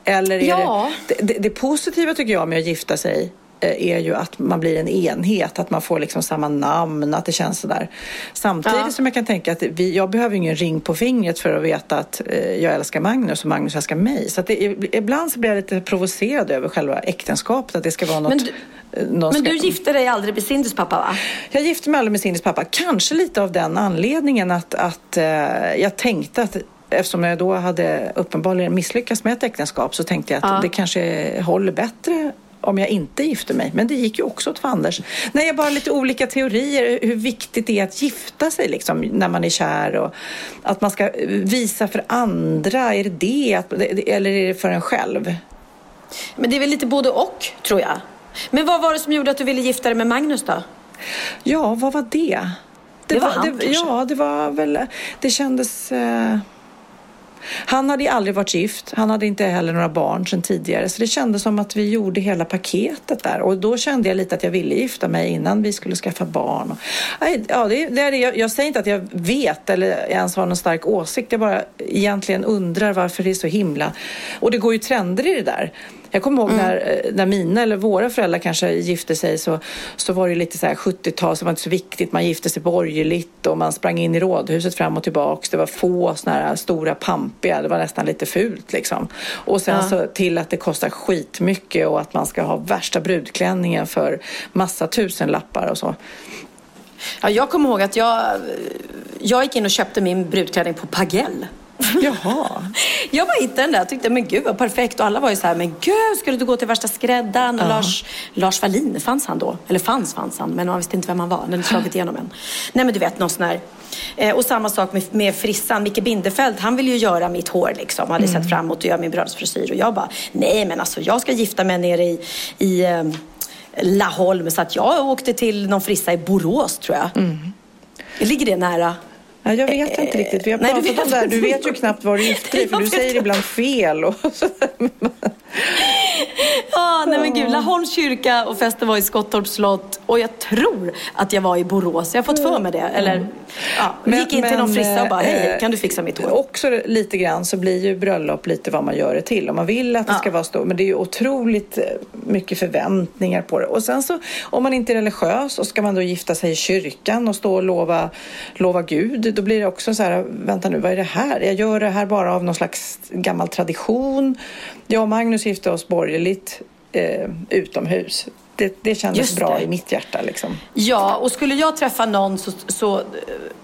Eller är Ja. det, det, det, positiva tycker jag med att gifta sig är ju att man blir en enhet, att man får liksom samma namn, att det känns sådär. Samtidigt Ja. som jag kan tänka att vi, jag behöver ingen ring på fingret för att veta att eh, jag älskar Magnus och Magnus älskar mig. Så det, ibland så blir jag lite provocerad över själva äktenskapet, att det ska vara något... Men du- eh, Men ska, du gifte dig aldrig med Cindys pappa va? jag gifte mig aldrig med Cindys pappa. Kanske lite av den anledningen att, att eh, jag tänkte att Eftersom jag då hade uppenbarligen misslyckats med ett äktenskap så tänkte jag att Ja. det kanske håller bättre om jag inte gifter mig. Men det gick ju också åt fanders. Nej, jag bara lite olika teorier hur viktigt det är att gifta sig liksom, när man är kär och att man ska visa för andra. Är det det? Att, eller är det för en själv? Men det är väl lite både och tror jag. Men vad var det som gjorde att du ville gifta dig med Magnus då? Ja, vad var det? Det var han, det, kanske? Ja, det var väl... Det kändes... Eh... Han hade ju aldrig varit gift. Han hade inte heller några barn sedan tidigare. Så det kändes som att vi gjorde hela paketet där. Och då kände jag lite att jag ville gifta mig innan vi skulle skaffa barn. Ja, det, det är det. Jag, jag säger inte att jag vet eller ens har någon stark åsikt. Jag bara egentligen undrar varför det är så himla... Och det går ju trender i det där. Jag kommer ihåg när, eh, när mina eller våra föräldrar kanske gifte sig så, så var det lite så här 70-tal så var inte så viktigt. Man gifte sig borgerligt och man sprang in i rådhuset fram och tillbaks. Det var få såna här stora pampiga. Det var nästan lite fult liksom. Och sen så till att det kostar skitmycket och att man ska ha värsta brudklänningen för massa tusenlappar och så. Ja, jag kommer ihåg att jag, jag gick in och köpte min brudklänning på Pagell. Jaha. Jag bara hittade den där och tyckte, men gud vad perfekt. Och alla var ju så här, men gud, skulle du gå till värsta skräddaren? Och Lars, Lars Wallin, fanns han då? Eller fanns, fanns han, men man visste inte vem han var. Den hade slagit igenom en. Nej, men du vet, någon sån här. Eh, och samma sak med, med frissan. Micke Bindefeld, han ville ju göra mitt hår liksom. Hade sett fram emot att göra min bröllopsfrisyr. Och jag bara, nej men alltså jag ska gifta mig nere i, i eh, Laholm. Så att jag åkte till någon frissa i Borås tror jag. Ligger det nära? Ja, jag vet inte riktigt. Vi har Nej, du pratat om vet det här. Du vet ju knappt vad du gifter dig för du säger ibland fel. Och Ja, nej men gud. Laholms kyrka och festen var i Skottorps slott. Och jag tror att jag var i Borås. Jag har fått för mig det. Eller, ja, Men- gick in till någon frissa och bara, hej, eh, kan du fixa mitt hår? Också lite grann så blir ju bröllop lite vad man gör det till. Om man vill att det Ja. ska vara stort. Men det är ju otroligt eh, mycket förväntningar på det. Och sen så om man inte är religiös och ska man då gifta sig i kyrkan och stå och lova, lova Gud. Då blir det också så här, vänta nu, vad är det här? Jag gör det här bara av någon slags gammal tradition. Jag och Magnus gifte oss borgerligt eh, utomhus. Det, det kändes Just bra det. i mitt hjärta liksom. Ja, och skulle jag träffa någon så, så eh,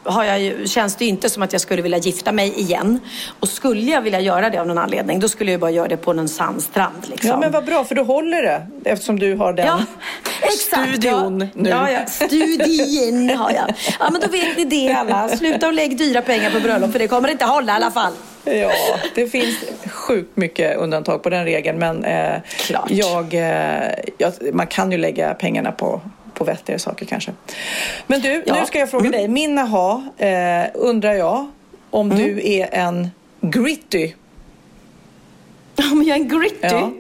har jag ju, känns det ju inte som att jag skulle vilja gifta mig igen. Och skulle jag vilja göra det av någon anledning, då skulle jag bara göra det på någon sandstrand. Liksom. Ja men vad bra, för då håller det. Eftersom du har den Ja, exakt. studion ja. nu. Ja, ja. Studien har jag. Ja, men då vet ni det alla. Sluta och lägg dyra pengar på bröllop för det kommer inte hålla i alla fall. Ja, det finns sjukt mycket undantag på den regeln. Men eh, jag, eh, jag, man kan ju lägga pengarna på, på vettigare saker kanske. Men du, Ja. Mm. nu ska jag fråga dig. Min aha, eh, undrar jag om Mm. du är en gritty? Men jag är en gritty. Ja.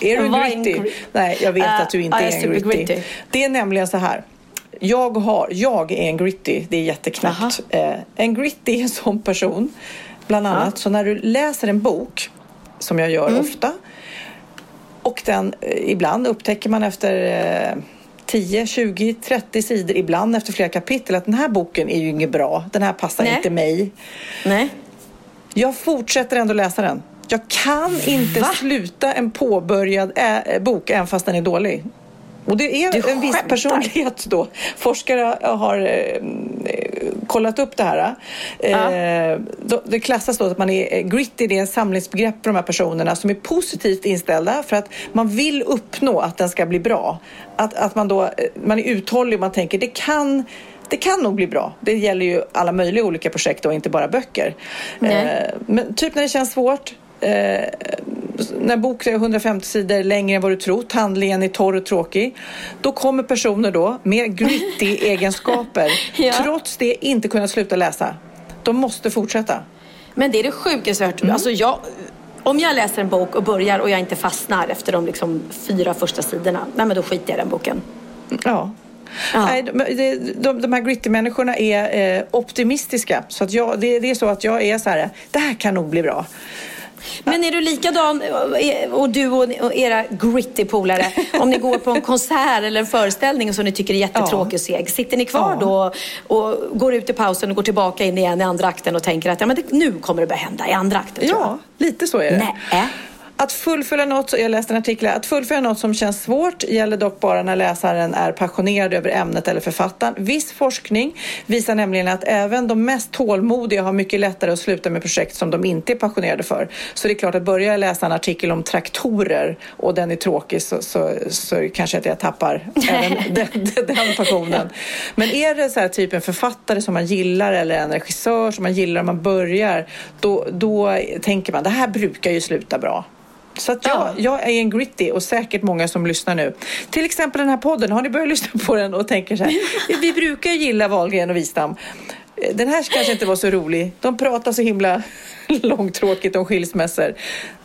Är du är gritty? gri- Nej, jag vet Eh, att du inte ja, är jag en är gritty. supergritty. Det är nämligen så här. Jag, har, jag är en gritty, det är jätteknäppt. Eh, en gritty är en sån person, bland annat. Så när du läser en bok, som jag gör Mm. ofta, och den eh, ibland upptäcker man efter eh, 10, 20, 30 sidor, ibland efter flera kapitel, att den här boken är ju inget bra. Den här passar Nej. inte mig. Nej. Jag fortsätter ändå läsa den. Jag kan inte Va? sluta en påbörjad ä- bok även fast den är dålig. Och det är Du en viss personlighet då. Forskare har eh, kollat upp det här. Eh, då, det klassas då att man är eh, gritty, det är en samlingsbegrepp för de här personerna som är positivt inställda för att man vill uppnå att den ska bli bra. Att, att man då, eh, man är uthållig och man tänker det kan det kan nog bli bra. Det gäller ju alla möjliga olika projekt och inte bara böcker. Eh, men typ när det känns svårt. När bok är 150 sidor längre än vad du trott, handlingen är torr och tråkig. Då kommer personer då med gritty egenskaper Ja. trots det inte kunna sluta läsa. De måste fortsätta. Men det är det sjukaste jag hört. Mm. Alltså jag, om jag läser en bok och börjar och jag inte fastnar efter de liksom fyra första sidorna, nej men då skiter jag i den boken. Ja. Ja. Nej, de, de, de, de här gritty-människorna är eh, optimistiska. Så att jag, det, det är så att jag är så här, det här kan nog bli bra. Men är du likadan, eh, och du och era gritty polare, om ni går på en konsert eller en föreställning som ni tycker är jättetråkig och seg, sitter ni kvar då och går ut i pausen och går tillbaka in igen i andra akten och tänker att ja, men det, nu kommer det börja hända i andra akten? Ja, lite så är det. Nej. Att fullfölja något, jag läste en artikel, att fullfölja något som känns svårt gäller dock bara när läsaren är passionerad över ämnet eller författaren. Viss forskning visar nämligen att även de mest tålmodiga har mycket lättare att sluta med projekt som de inte är passionerade för. Så det är klart att börjar jag läsa en artikel om traktorer och den är tråkig så, så, så kanske att jag tappar även den, den, passionen. Men är det så här typ en författare som man gillar eller en regissör som man gillar om man börjar, då, då tänker man det här brukar ju sluta bra. Så att jag, Ja. jag är en gritty och säkert många som lyssnar nu. Till exempel den här podden, har ni börjat lyssna på den och tänker så här, vi brukar gilla Wahlgren och Wistam. Den här kanske inte var så rolig. De pratar så himla långtråkigt om skilsmässor.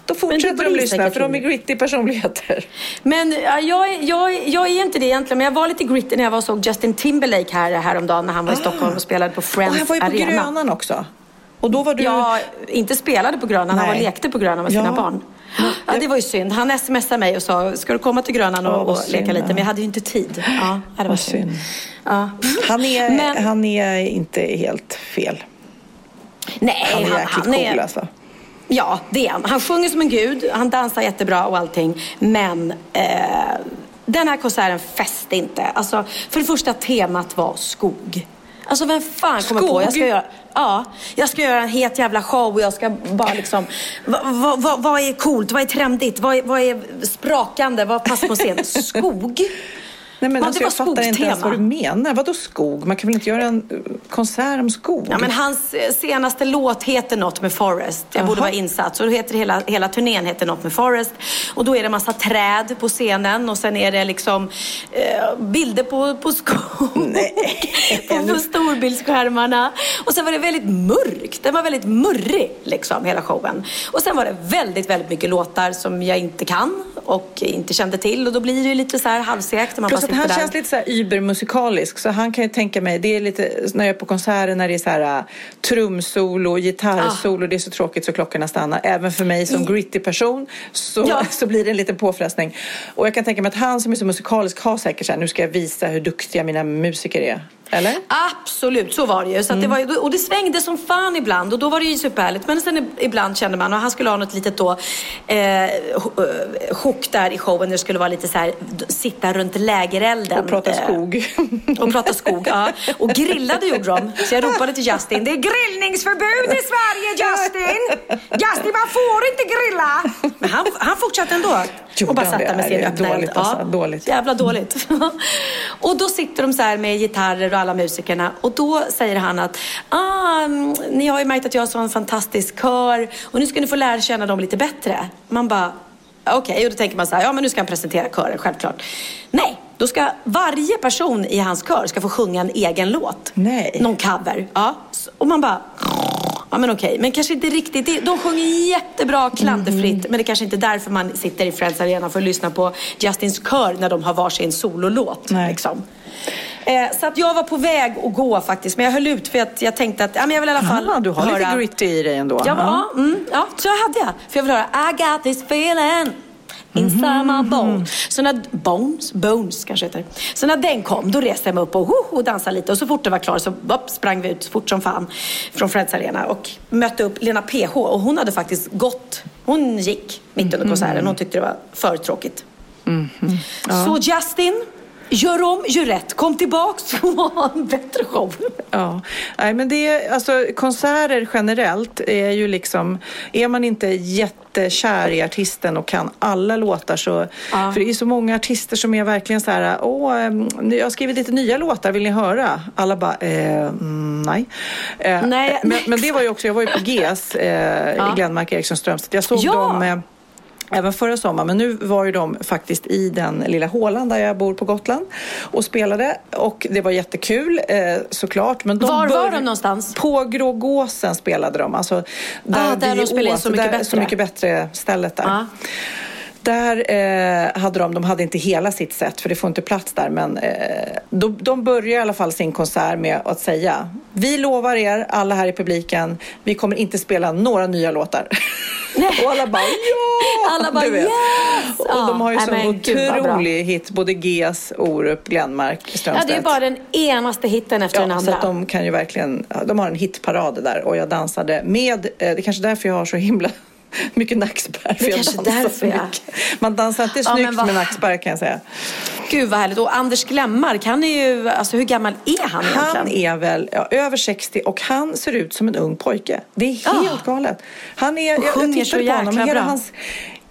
Då fortsätter de lyssna för de är gritty personligheter. Men ja, jag, är- jag, jag är inte det egentligen, men jag var lite gritty när jag var och såg Justin Timberlake här häromdagen när han var i Stockholm och spelade på Och Friends han var ju på Arena. Grönan också. Och då var du... Jag inte spelade på Grönan, han var Nej. lekte på Grönan med sina Ja. barn. Ja, det var ju synd. Han smsade mig och sa, ska du komma till Grönan och, och leka lite? Men jag hade ju inte tid. Ja, det var Vad synd. synd. Ja. Han är, Men- han är inte helt fel. Nej, Han är han, jäkligt han är... cool alltså. Ja, det är han. Han sjunger som en gud, han dansar jättebra och allting. Men eh, den här konserten fäste inte. Alltså, för det första, temat var skog. Alltså vem fan kommer på? Jag ska Skog? göra, ja, jag ska göra en het jävla show och jag ska bara liksom... Vad va, va, vad är coolt? Vad är trendigt? Vad är, vad är sprakande? Vad passar på scen? Skog? Nej, men Ja, alltså, jag fattar inte ens vad du menar. Vadå skog? Man kan väl inte göra en eh, konsert om skog? Ja, men hans eh, senaste låt heter något med Forest. Jag borde Jaha. vara insatt. Så då heter hela, hela turnén heter något med Forest. Och då är det massa träd på scenen och sen är det liksom eh, bilder på, på skog. på, på storbildsskärmarna. Och sen var det väldigt mörkt. Den var väldigt murrig liksom hela showen. Och sen var det väldigt, väldigt mycket låtar som jag inte kan och inte kände till. Och då blir det ju lite så här Man Plus att han där. känns lite så här übermusikalisk. Så han kan ju tänka mig, det är lite när jag är på konserter när det är så här äh, trumsolo, gitarrsolo. Det är så tråkigt så klockorna stannar. Även för mig som gritty person så, Ja. så blir det en liten påfrestning. Och jag kan tänka mig att han som är så musikalisk har säkert så här, nu ska jag visa hur duktiga mina musiker är. Eller? Absolut, så var det ju. Så att det var, ju- och det svängde som fan ibland och då var det ju superhärligt. Men sen ibland kände man, och han skulle ha något litet då, eh, eh, chock där i showen. Det skulle vara lite så här, sitta runt lägerelden. Och prata eh, skog. och prata skog, ja. Och grillade gjorde de. Så jag ropade till Justin, det är grillningsförbud i Sverige Justin! Justin, man får inte grilla! Men han, han fortsatte ändå. Gjorde och bara satt där med sin öppna dåligt eld. alltså, dåligt. Jävla dåligt. och då sitter de så här med gitarrer och alla musikerna och då säger han att ah, mm, ni har ju märkt att jag har så en fantastisk kör och nu ska ni få lära känna dem lite bättre. Man bara okej och då tänker man så här, ja men nu ska han presentera kören, självklart. Nej, då ska varje person i hans kör ska få sjunga en egen låt. Nej. Någon cover. Ja. Och man bara Ja men okej, men kanske inte riktigt. De sjunger jättebra klanderfritt men det är kanske inte är därför man sitter i Friends Arena för att lyssna på Justins kör när de har varsin sololåt. Nej. Liksom. Eh, så att jag var på väg att gå faktiskt men jag höll ut för att jag tänkte att ja, men jag vill i alla fall Ah, du har höra... lite gritty i dig ändå. Ja, ja. Mm, ja, så hade jag. För jag vill höra I got this feeling inside my bones. Så när, bones? Bones kanske heter. Så när den kom, då reste jag mig upp och, ho, ho, dansade lite. Och så fort det var klart så upp, sprang vi ut fort som fan från Friends Arena och mötte upp Lena PH. Och hon hade faktiskt gått, hon gick mitt under konserten. Hon tyckte det var för tråkigt. Så Justin, gör om, gör rätt. Kom tillbaks och ha en bättre show. Ja, nej men det är, alltså konserter generellt är ju liksom, är man inte jättekär i artisten och kan alla låtar så, Ja. för det är så många artister som är verkligen så här, åh, em, jag har skrivit lite nya låtar, vill ni höra? Alla bara, eh, mm, nej. Eh, Nej, men, men det var ju också, jag var ju på GES, eh, Ja. Glenmark Eriksson Strömstedt, jag såg Ja. dem Även förra sommaren, men nu var ju de faktiskt i den lilla hålan där jag bor på Gotland och spelade och det var jättekul eh, såklart. Men de Var var de någonstans? På Grågåsen spelade de, alltså där, Ah, där de spelar in Ås, Så mycket där, bättre. Så mycket bättre stället där. Ja. Där eh, hade de, de hade inte hela sitt set för det får inte plats där men eh, de, de börjar i alla fall sin konsert med att säga Vi lovar er, alla här i publiken, vi kommer inte spela några nya låtar. och alla bara ja! Alla bara, yes! Och Ja, de har ju sån otrolig hit, både GES, Orup, Glenmark, Ja, Strömstedt. det är bara den enaste hitten efter den Ja, andra. så att de kan ju verkligen, ja, de har en hitparad där och jag dansade med, eh, det är kanske därför jag har så himla mycket nackspärr. för jag kanske därför, så ja. mycket. Man dansar inte Ja, snyggt vad- med nackspärr kan jag säga. Gud vad härligt. Och Anders Glemmark, han är ju, alltså hur gammal är han egentligen? Han är väl ja, över 60 och han ser ut som en ung pojke. Det är helt Ja. galet. Han är, jag, jag tittade så på honom, hela bra. hans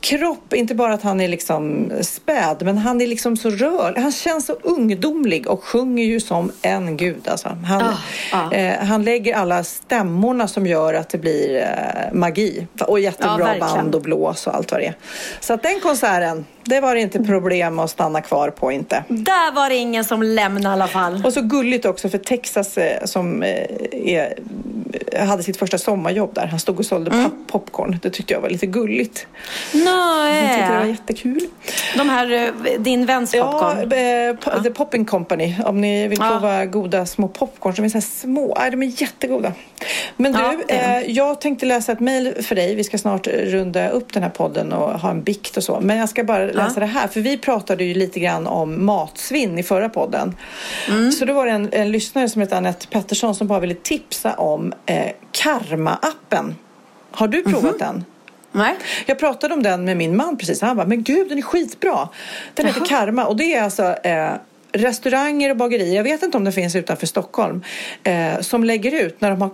kropp, inte bara att han är liksom späd, men han är liksom så rörlig. Han känns så ungdomlig och sjunger ju som en gud. Alltså. Han, Ah, ah. Eh, han lägger alla stämmorna som gör att det blir eh, magi. Och Ja, jättebra verkligen. band och blås och allt vad det är. Så att den konserten, det var inte problem att stanna kvar på inte. Där var det ingen som lämnade i alla fall. Och så gulligt också för Texas eh, som eh, är, hade sitt första sommarjobb där. Han stod och sålde Mm. pop- popcorn. Det tyckte jag var lite gulligt. Jag tyckte det var jättekul. De här, eh, din väns Ja, popcorn. eh, po- The Popping Company. Om ni vill Ja. prova goda små popcorn som är så små. Nej, de är jättegoda. Men du, Ja, eh, jag tänkte läsa ett mejl för dig. Vi ska snart runda upp den här podden och ha en bikt och så. Men jag ska bara läsa det här. För vi pratade ju lite grann om matsvinn i förra podden. Mm. Så då var det en, en lyssnare som heter Anette Pettersson som bara ville tipsa om eh, Karma-appen. Har du provat Mhm. den? Nej. Jag pratade om den med min man precis. Han bara, men gud den är skitbra. Den heter Karma och det är alltså eh, restauranger och bagerier, jag vet inte om det finns utanför Stockholm, eh, som lägger ut när de har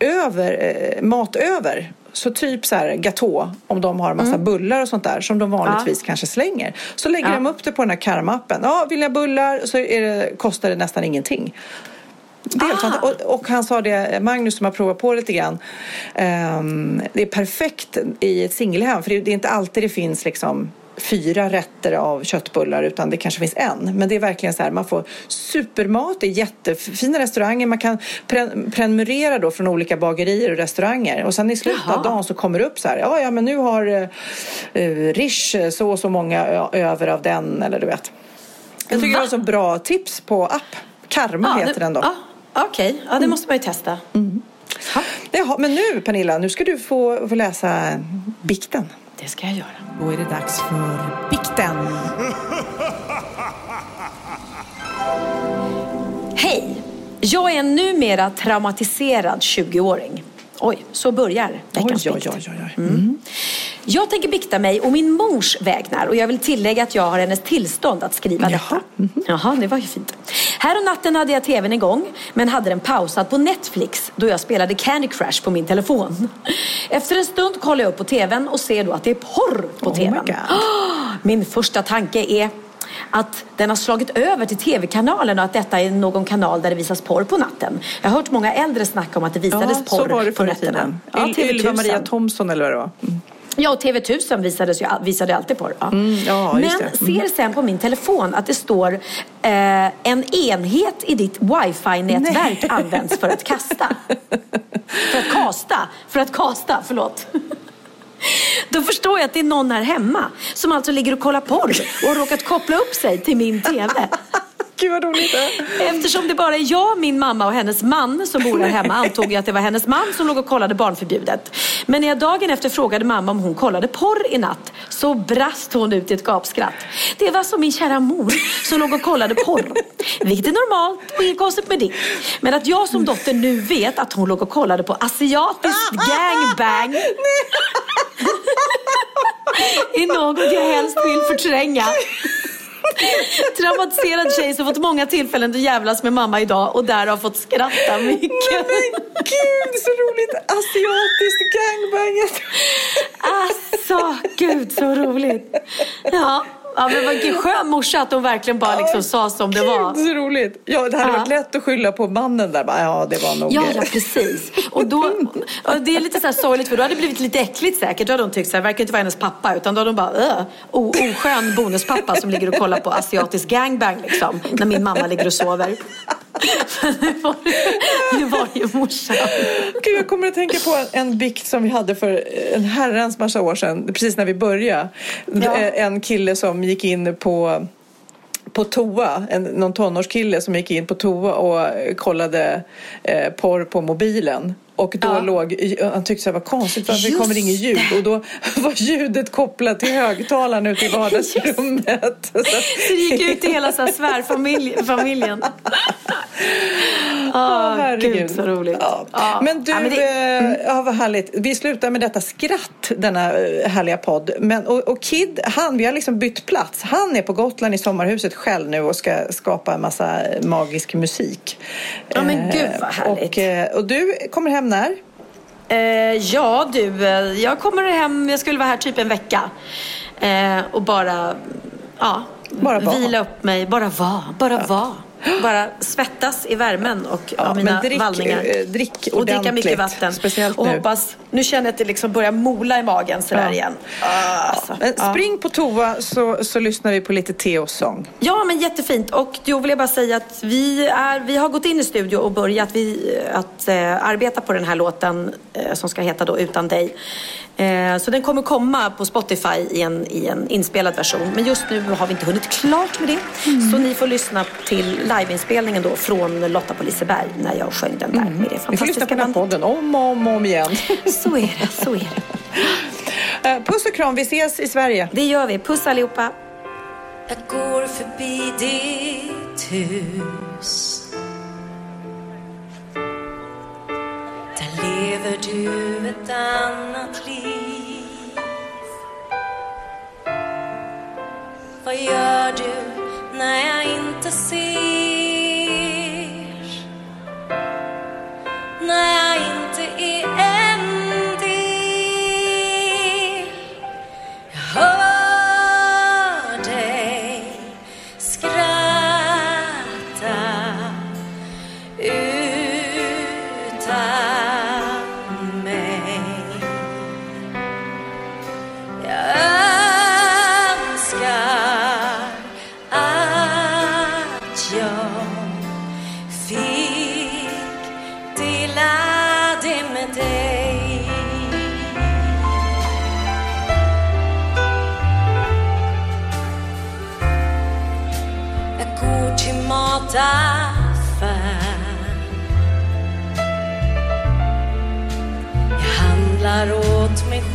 över, eh, mat över Så typ så här gatå, om de har en massa bullar och sånt där som de vanligtvis kanske slänger. Så lägger Ja. de upp det på den här karmappen. Ja, vill jag bullar så det, kostar det nästan ingenting. Det Ah. och, och han sa det, Magnus som har provat på lite grann. ehm, det är perfekt i ett singelhem för det, det är inte alltid det finns liksom fyra rätter av köttbullar utan det kanske finns en. Men det är verkligen så här, man får supermat, det är jättefina restauranger. Man kan pre- prenumerera då från olika bagerier och restauranger. Och sen i slutet Jaha. av dagen så kommer det upp så här, ja, ja men nu har eh, uh, Rish eh, så och så många ö- över av den eller du vet. Jag tycker det var så bra tips på app. Karma heter det- den då. Ja, Okej, ja, det måste man ju testa. Ja, Jaha, men nu Pernilla, nu ska du få, få läsa bikten. Det ska jag göra. Då är det dags för bikten. Hej! Jag är en numera traumatiserad 20-åring. Oj, så börjar veckans oj, bikt. oj, oj, oj. Mm. Jag tänker bikta mig och min mors vägnar och jag vill tillägga att jag har hennes tillstånd att skriva Jaha. Detta. Jaha, det var ju fint. Här om natten hade jag tvn igång men hade den pausad på Netflix då jag spelade Candy Crush på min telefon. Efter en stund kollar jag upp på tvn och ser då att det är porr på Oh tvn. Min första tanke är att den har slagit över till tv-kanalen och att detta är någon kanal där det visas porr på natten. Jag har hört många äldre snacka om att det visades Ja, porr så var det på nätterna. Ja, Yl- Ylva TV1000. Maria Thomsson eller vad det var. Mm. Ja, och TV1000 visades ju, visade alltid porr. Ja. ja, just Men. Mm. ser sen på min telefon att det står eh, en enhet i ditt wifi-nätverk används för att kasta. för att kasta. För att kasta, förlåt. Då förstår jag att det är någon här hemma som alltså ligger och kollar porr och har råkat koppla upp sig till min TV. Gud vad roligt. Eftersom det bara är jag, min mamma och hennes man som bor här hemma antog jag att det var hennes man som låg och kollade barnförbjudet. Men när jag dagen efter frågade mamma om hon kollade porr i natt så brast hon ut i ett gapskratt. Det var som min kära mor som låg och kollade porr. Vilket är normalt och inget konstigt med det. Men att jag som dotter nu vet att hon låg och kollade på asiatiskt gangbang är något jag helst vill förtränga. Traumatiserad tjej som fått många tillfällen att jävlas med mamma idag och där har fått skratta mycket. Men gud så roligt. Asiatiskt gangbanget. Alltså, gud så roligt. Ja, ja men vilken skön morsa att hon verkligen bara liksom sa som det var. Gud så roligt. Ja, det hade Ja. varit lätt att skylla på mannen där. Bara, Ja, det var nog... Ja, ja, precis. Och då, och det är lite så här sorgligt för då hade det blivit lite äckligt säkert. Då hade hon tyckt så här, verkar inte vara hennes pappa utan då hade hon bara, öh, oskön bonuspappa som ligger och kollar på asiatisk gangbang liksom. När min mamma ligger och sover. Det var, det var ju morsan. Gud, jag kommer att tänka på en, en bikt som vi hade för en herrans massa år sedan, precis när vi började. Ja. En kille som gick in på på toa, en, någon tonårskille som gick in på toa och kollade eh, porr på mobilen. Och då Ja. låg, han tyckte här, vad konstigt, varför Just kommer det inget ljud? det. Och då var ljudet kopplat till högtalaren ute i vardagsrummet. Så det gick ut till hela så här svärfamiljen. Ja, Åh, Gud, så roligt. Ja. Ja. Men du, Ja, men det- eh, ja, vad härligt. Vi slutar med detta skratt, denna eh, härliga podd. Men, och, och Kid, han, vi har liksom bytt plats. Han är på Gotland i sommarhuset själv nu och ska skapa en massa magisk musik. Ja, men Eh, gud, vad härligt. Och, eh, och du kommer hem när? Eh, ja du, eh, jag kommer hem, jag skulle vara här typ en vecka. Eh, och bara, ja, Bara vara. vila upp mig, bara vara, bara vara. Bara svettas i värmen och Ja, av mina drick, vallningar. eh, drick och dricka mycket vatten. speciellt och nu. hoppas, nu känner jag att det liksom börjar mola i magen sådär Ja. igen. Ah, alltså, Men ja. spring på toa så, så lyssnar vi på lite Theos sång. Ja, men jättefint. Och då vill jag bara säga att vi, är, vi har gått in i studio och börjat vi, att eh, arbeta på den här låten eh, som ska heta då Utan dig. Eh, så den kommer komma på Spotify i en, i en inspelad version. Men just nu har vi inte hunnit klart med det. Så ni får lyssna till liveinspelningen då från Lotta på Liseberg när jag sjöng den där med det Ni får lyssna fantastiska på den här bandet. podden om och om, om igen. Så är det, så är det. Eh, Puss och kram, vi ses i Sverige. Det gör vi. Puss allihopa. Jag går förbi ditt hus lever du ett annat liv Vad gör du när jag inte ser?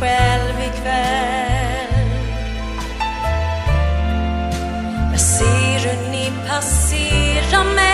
Själv ikväll. Jag ser hur ni passerar mig?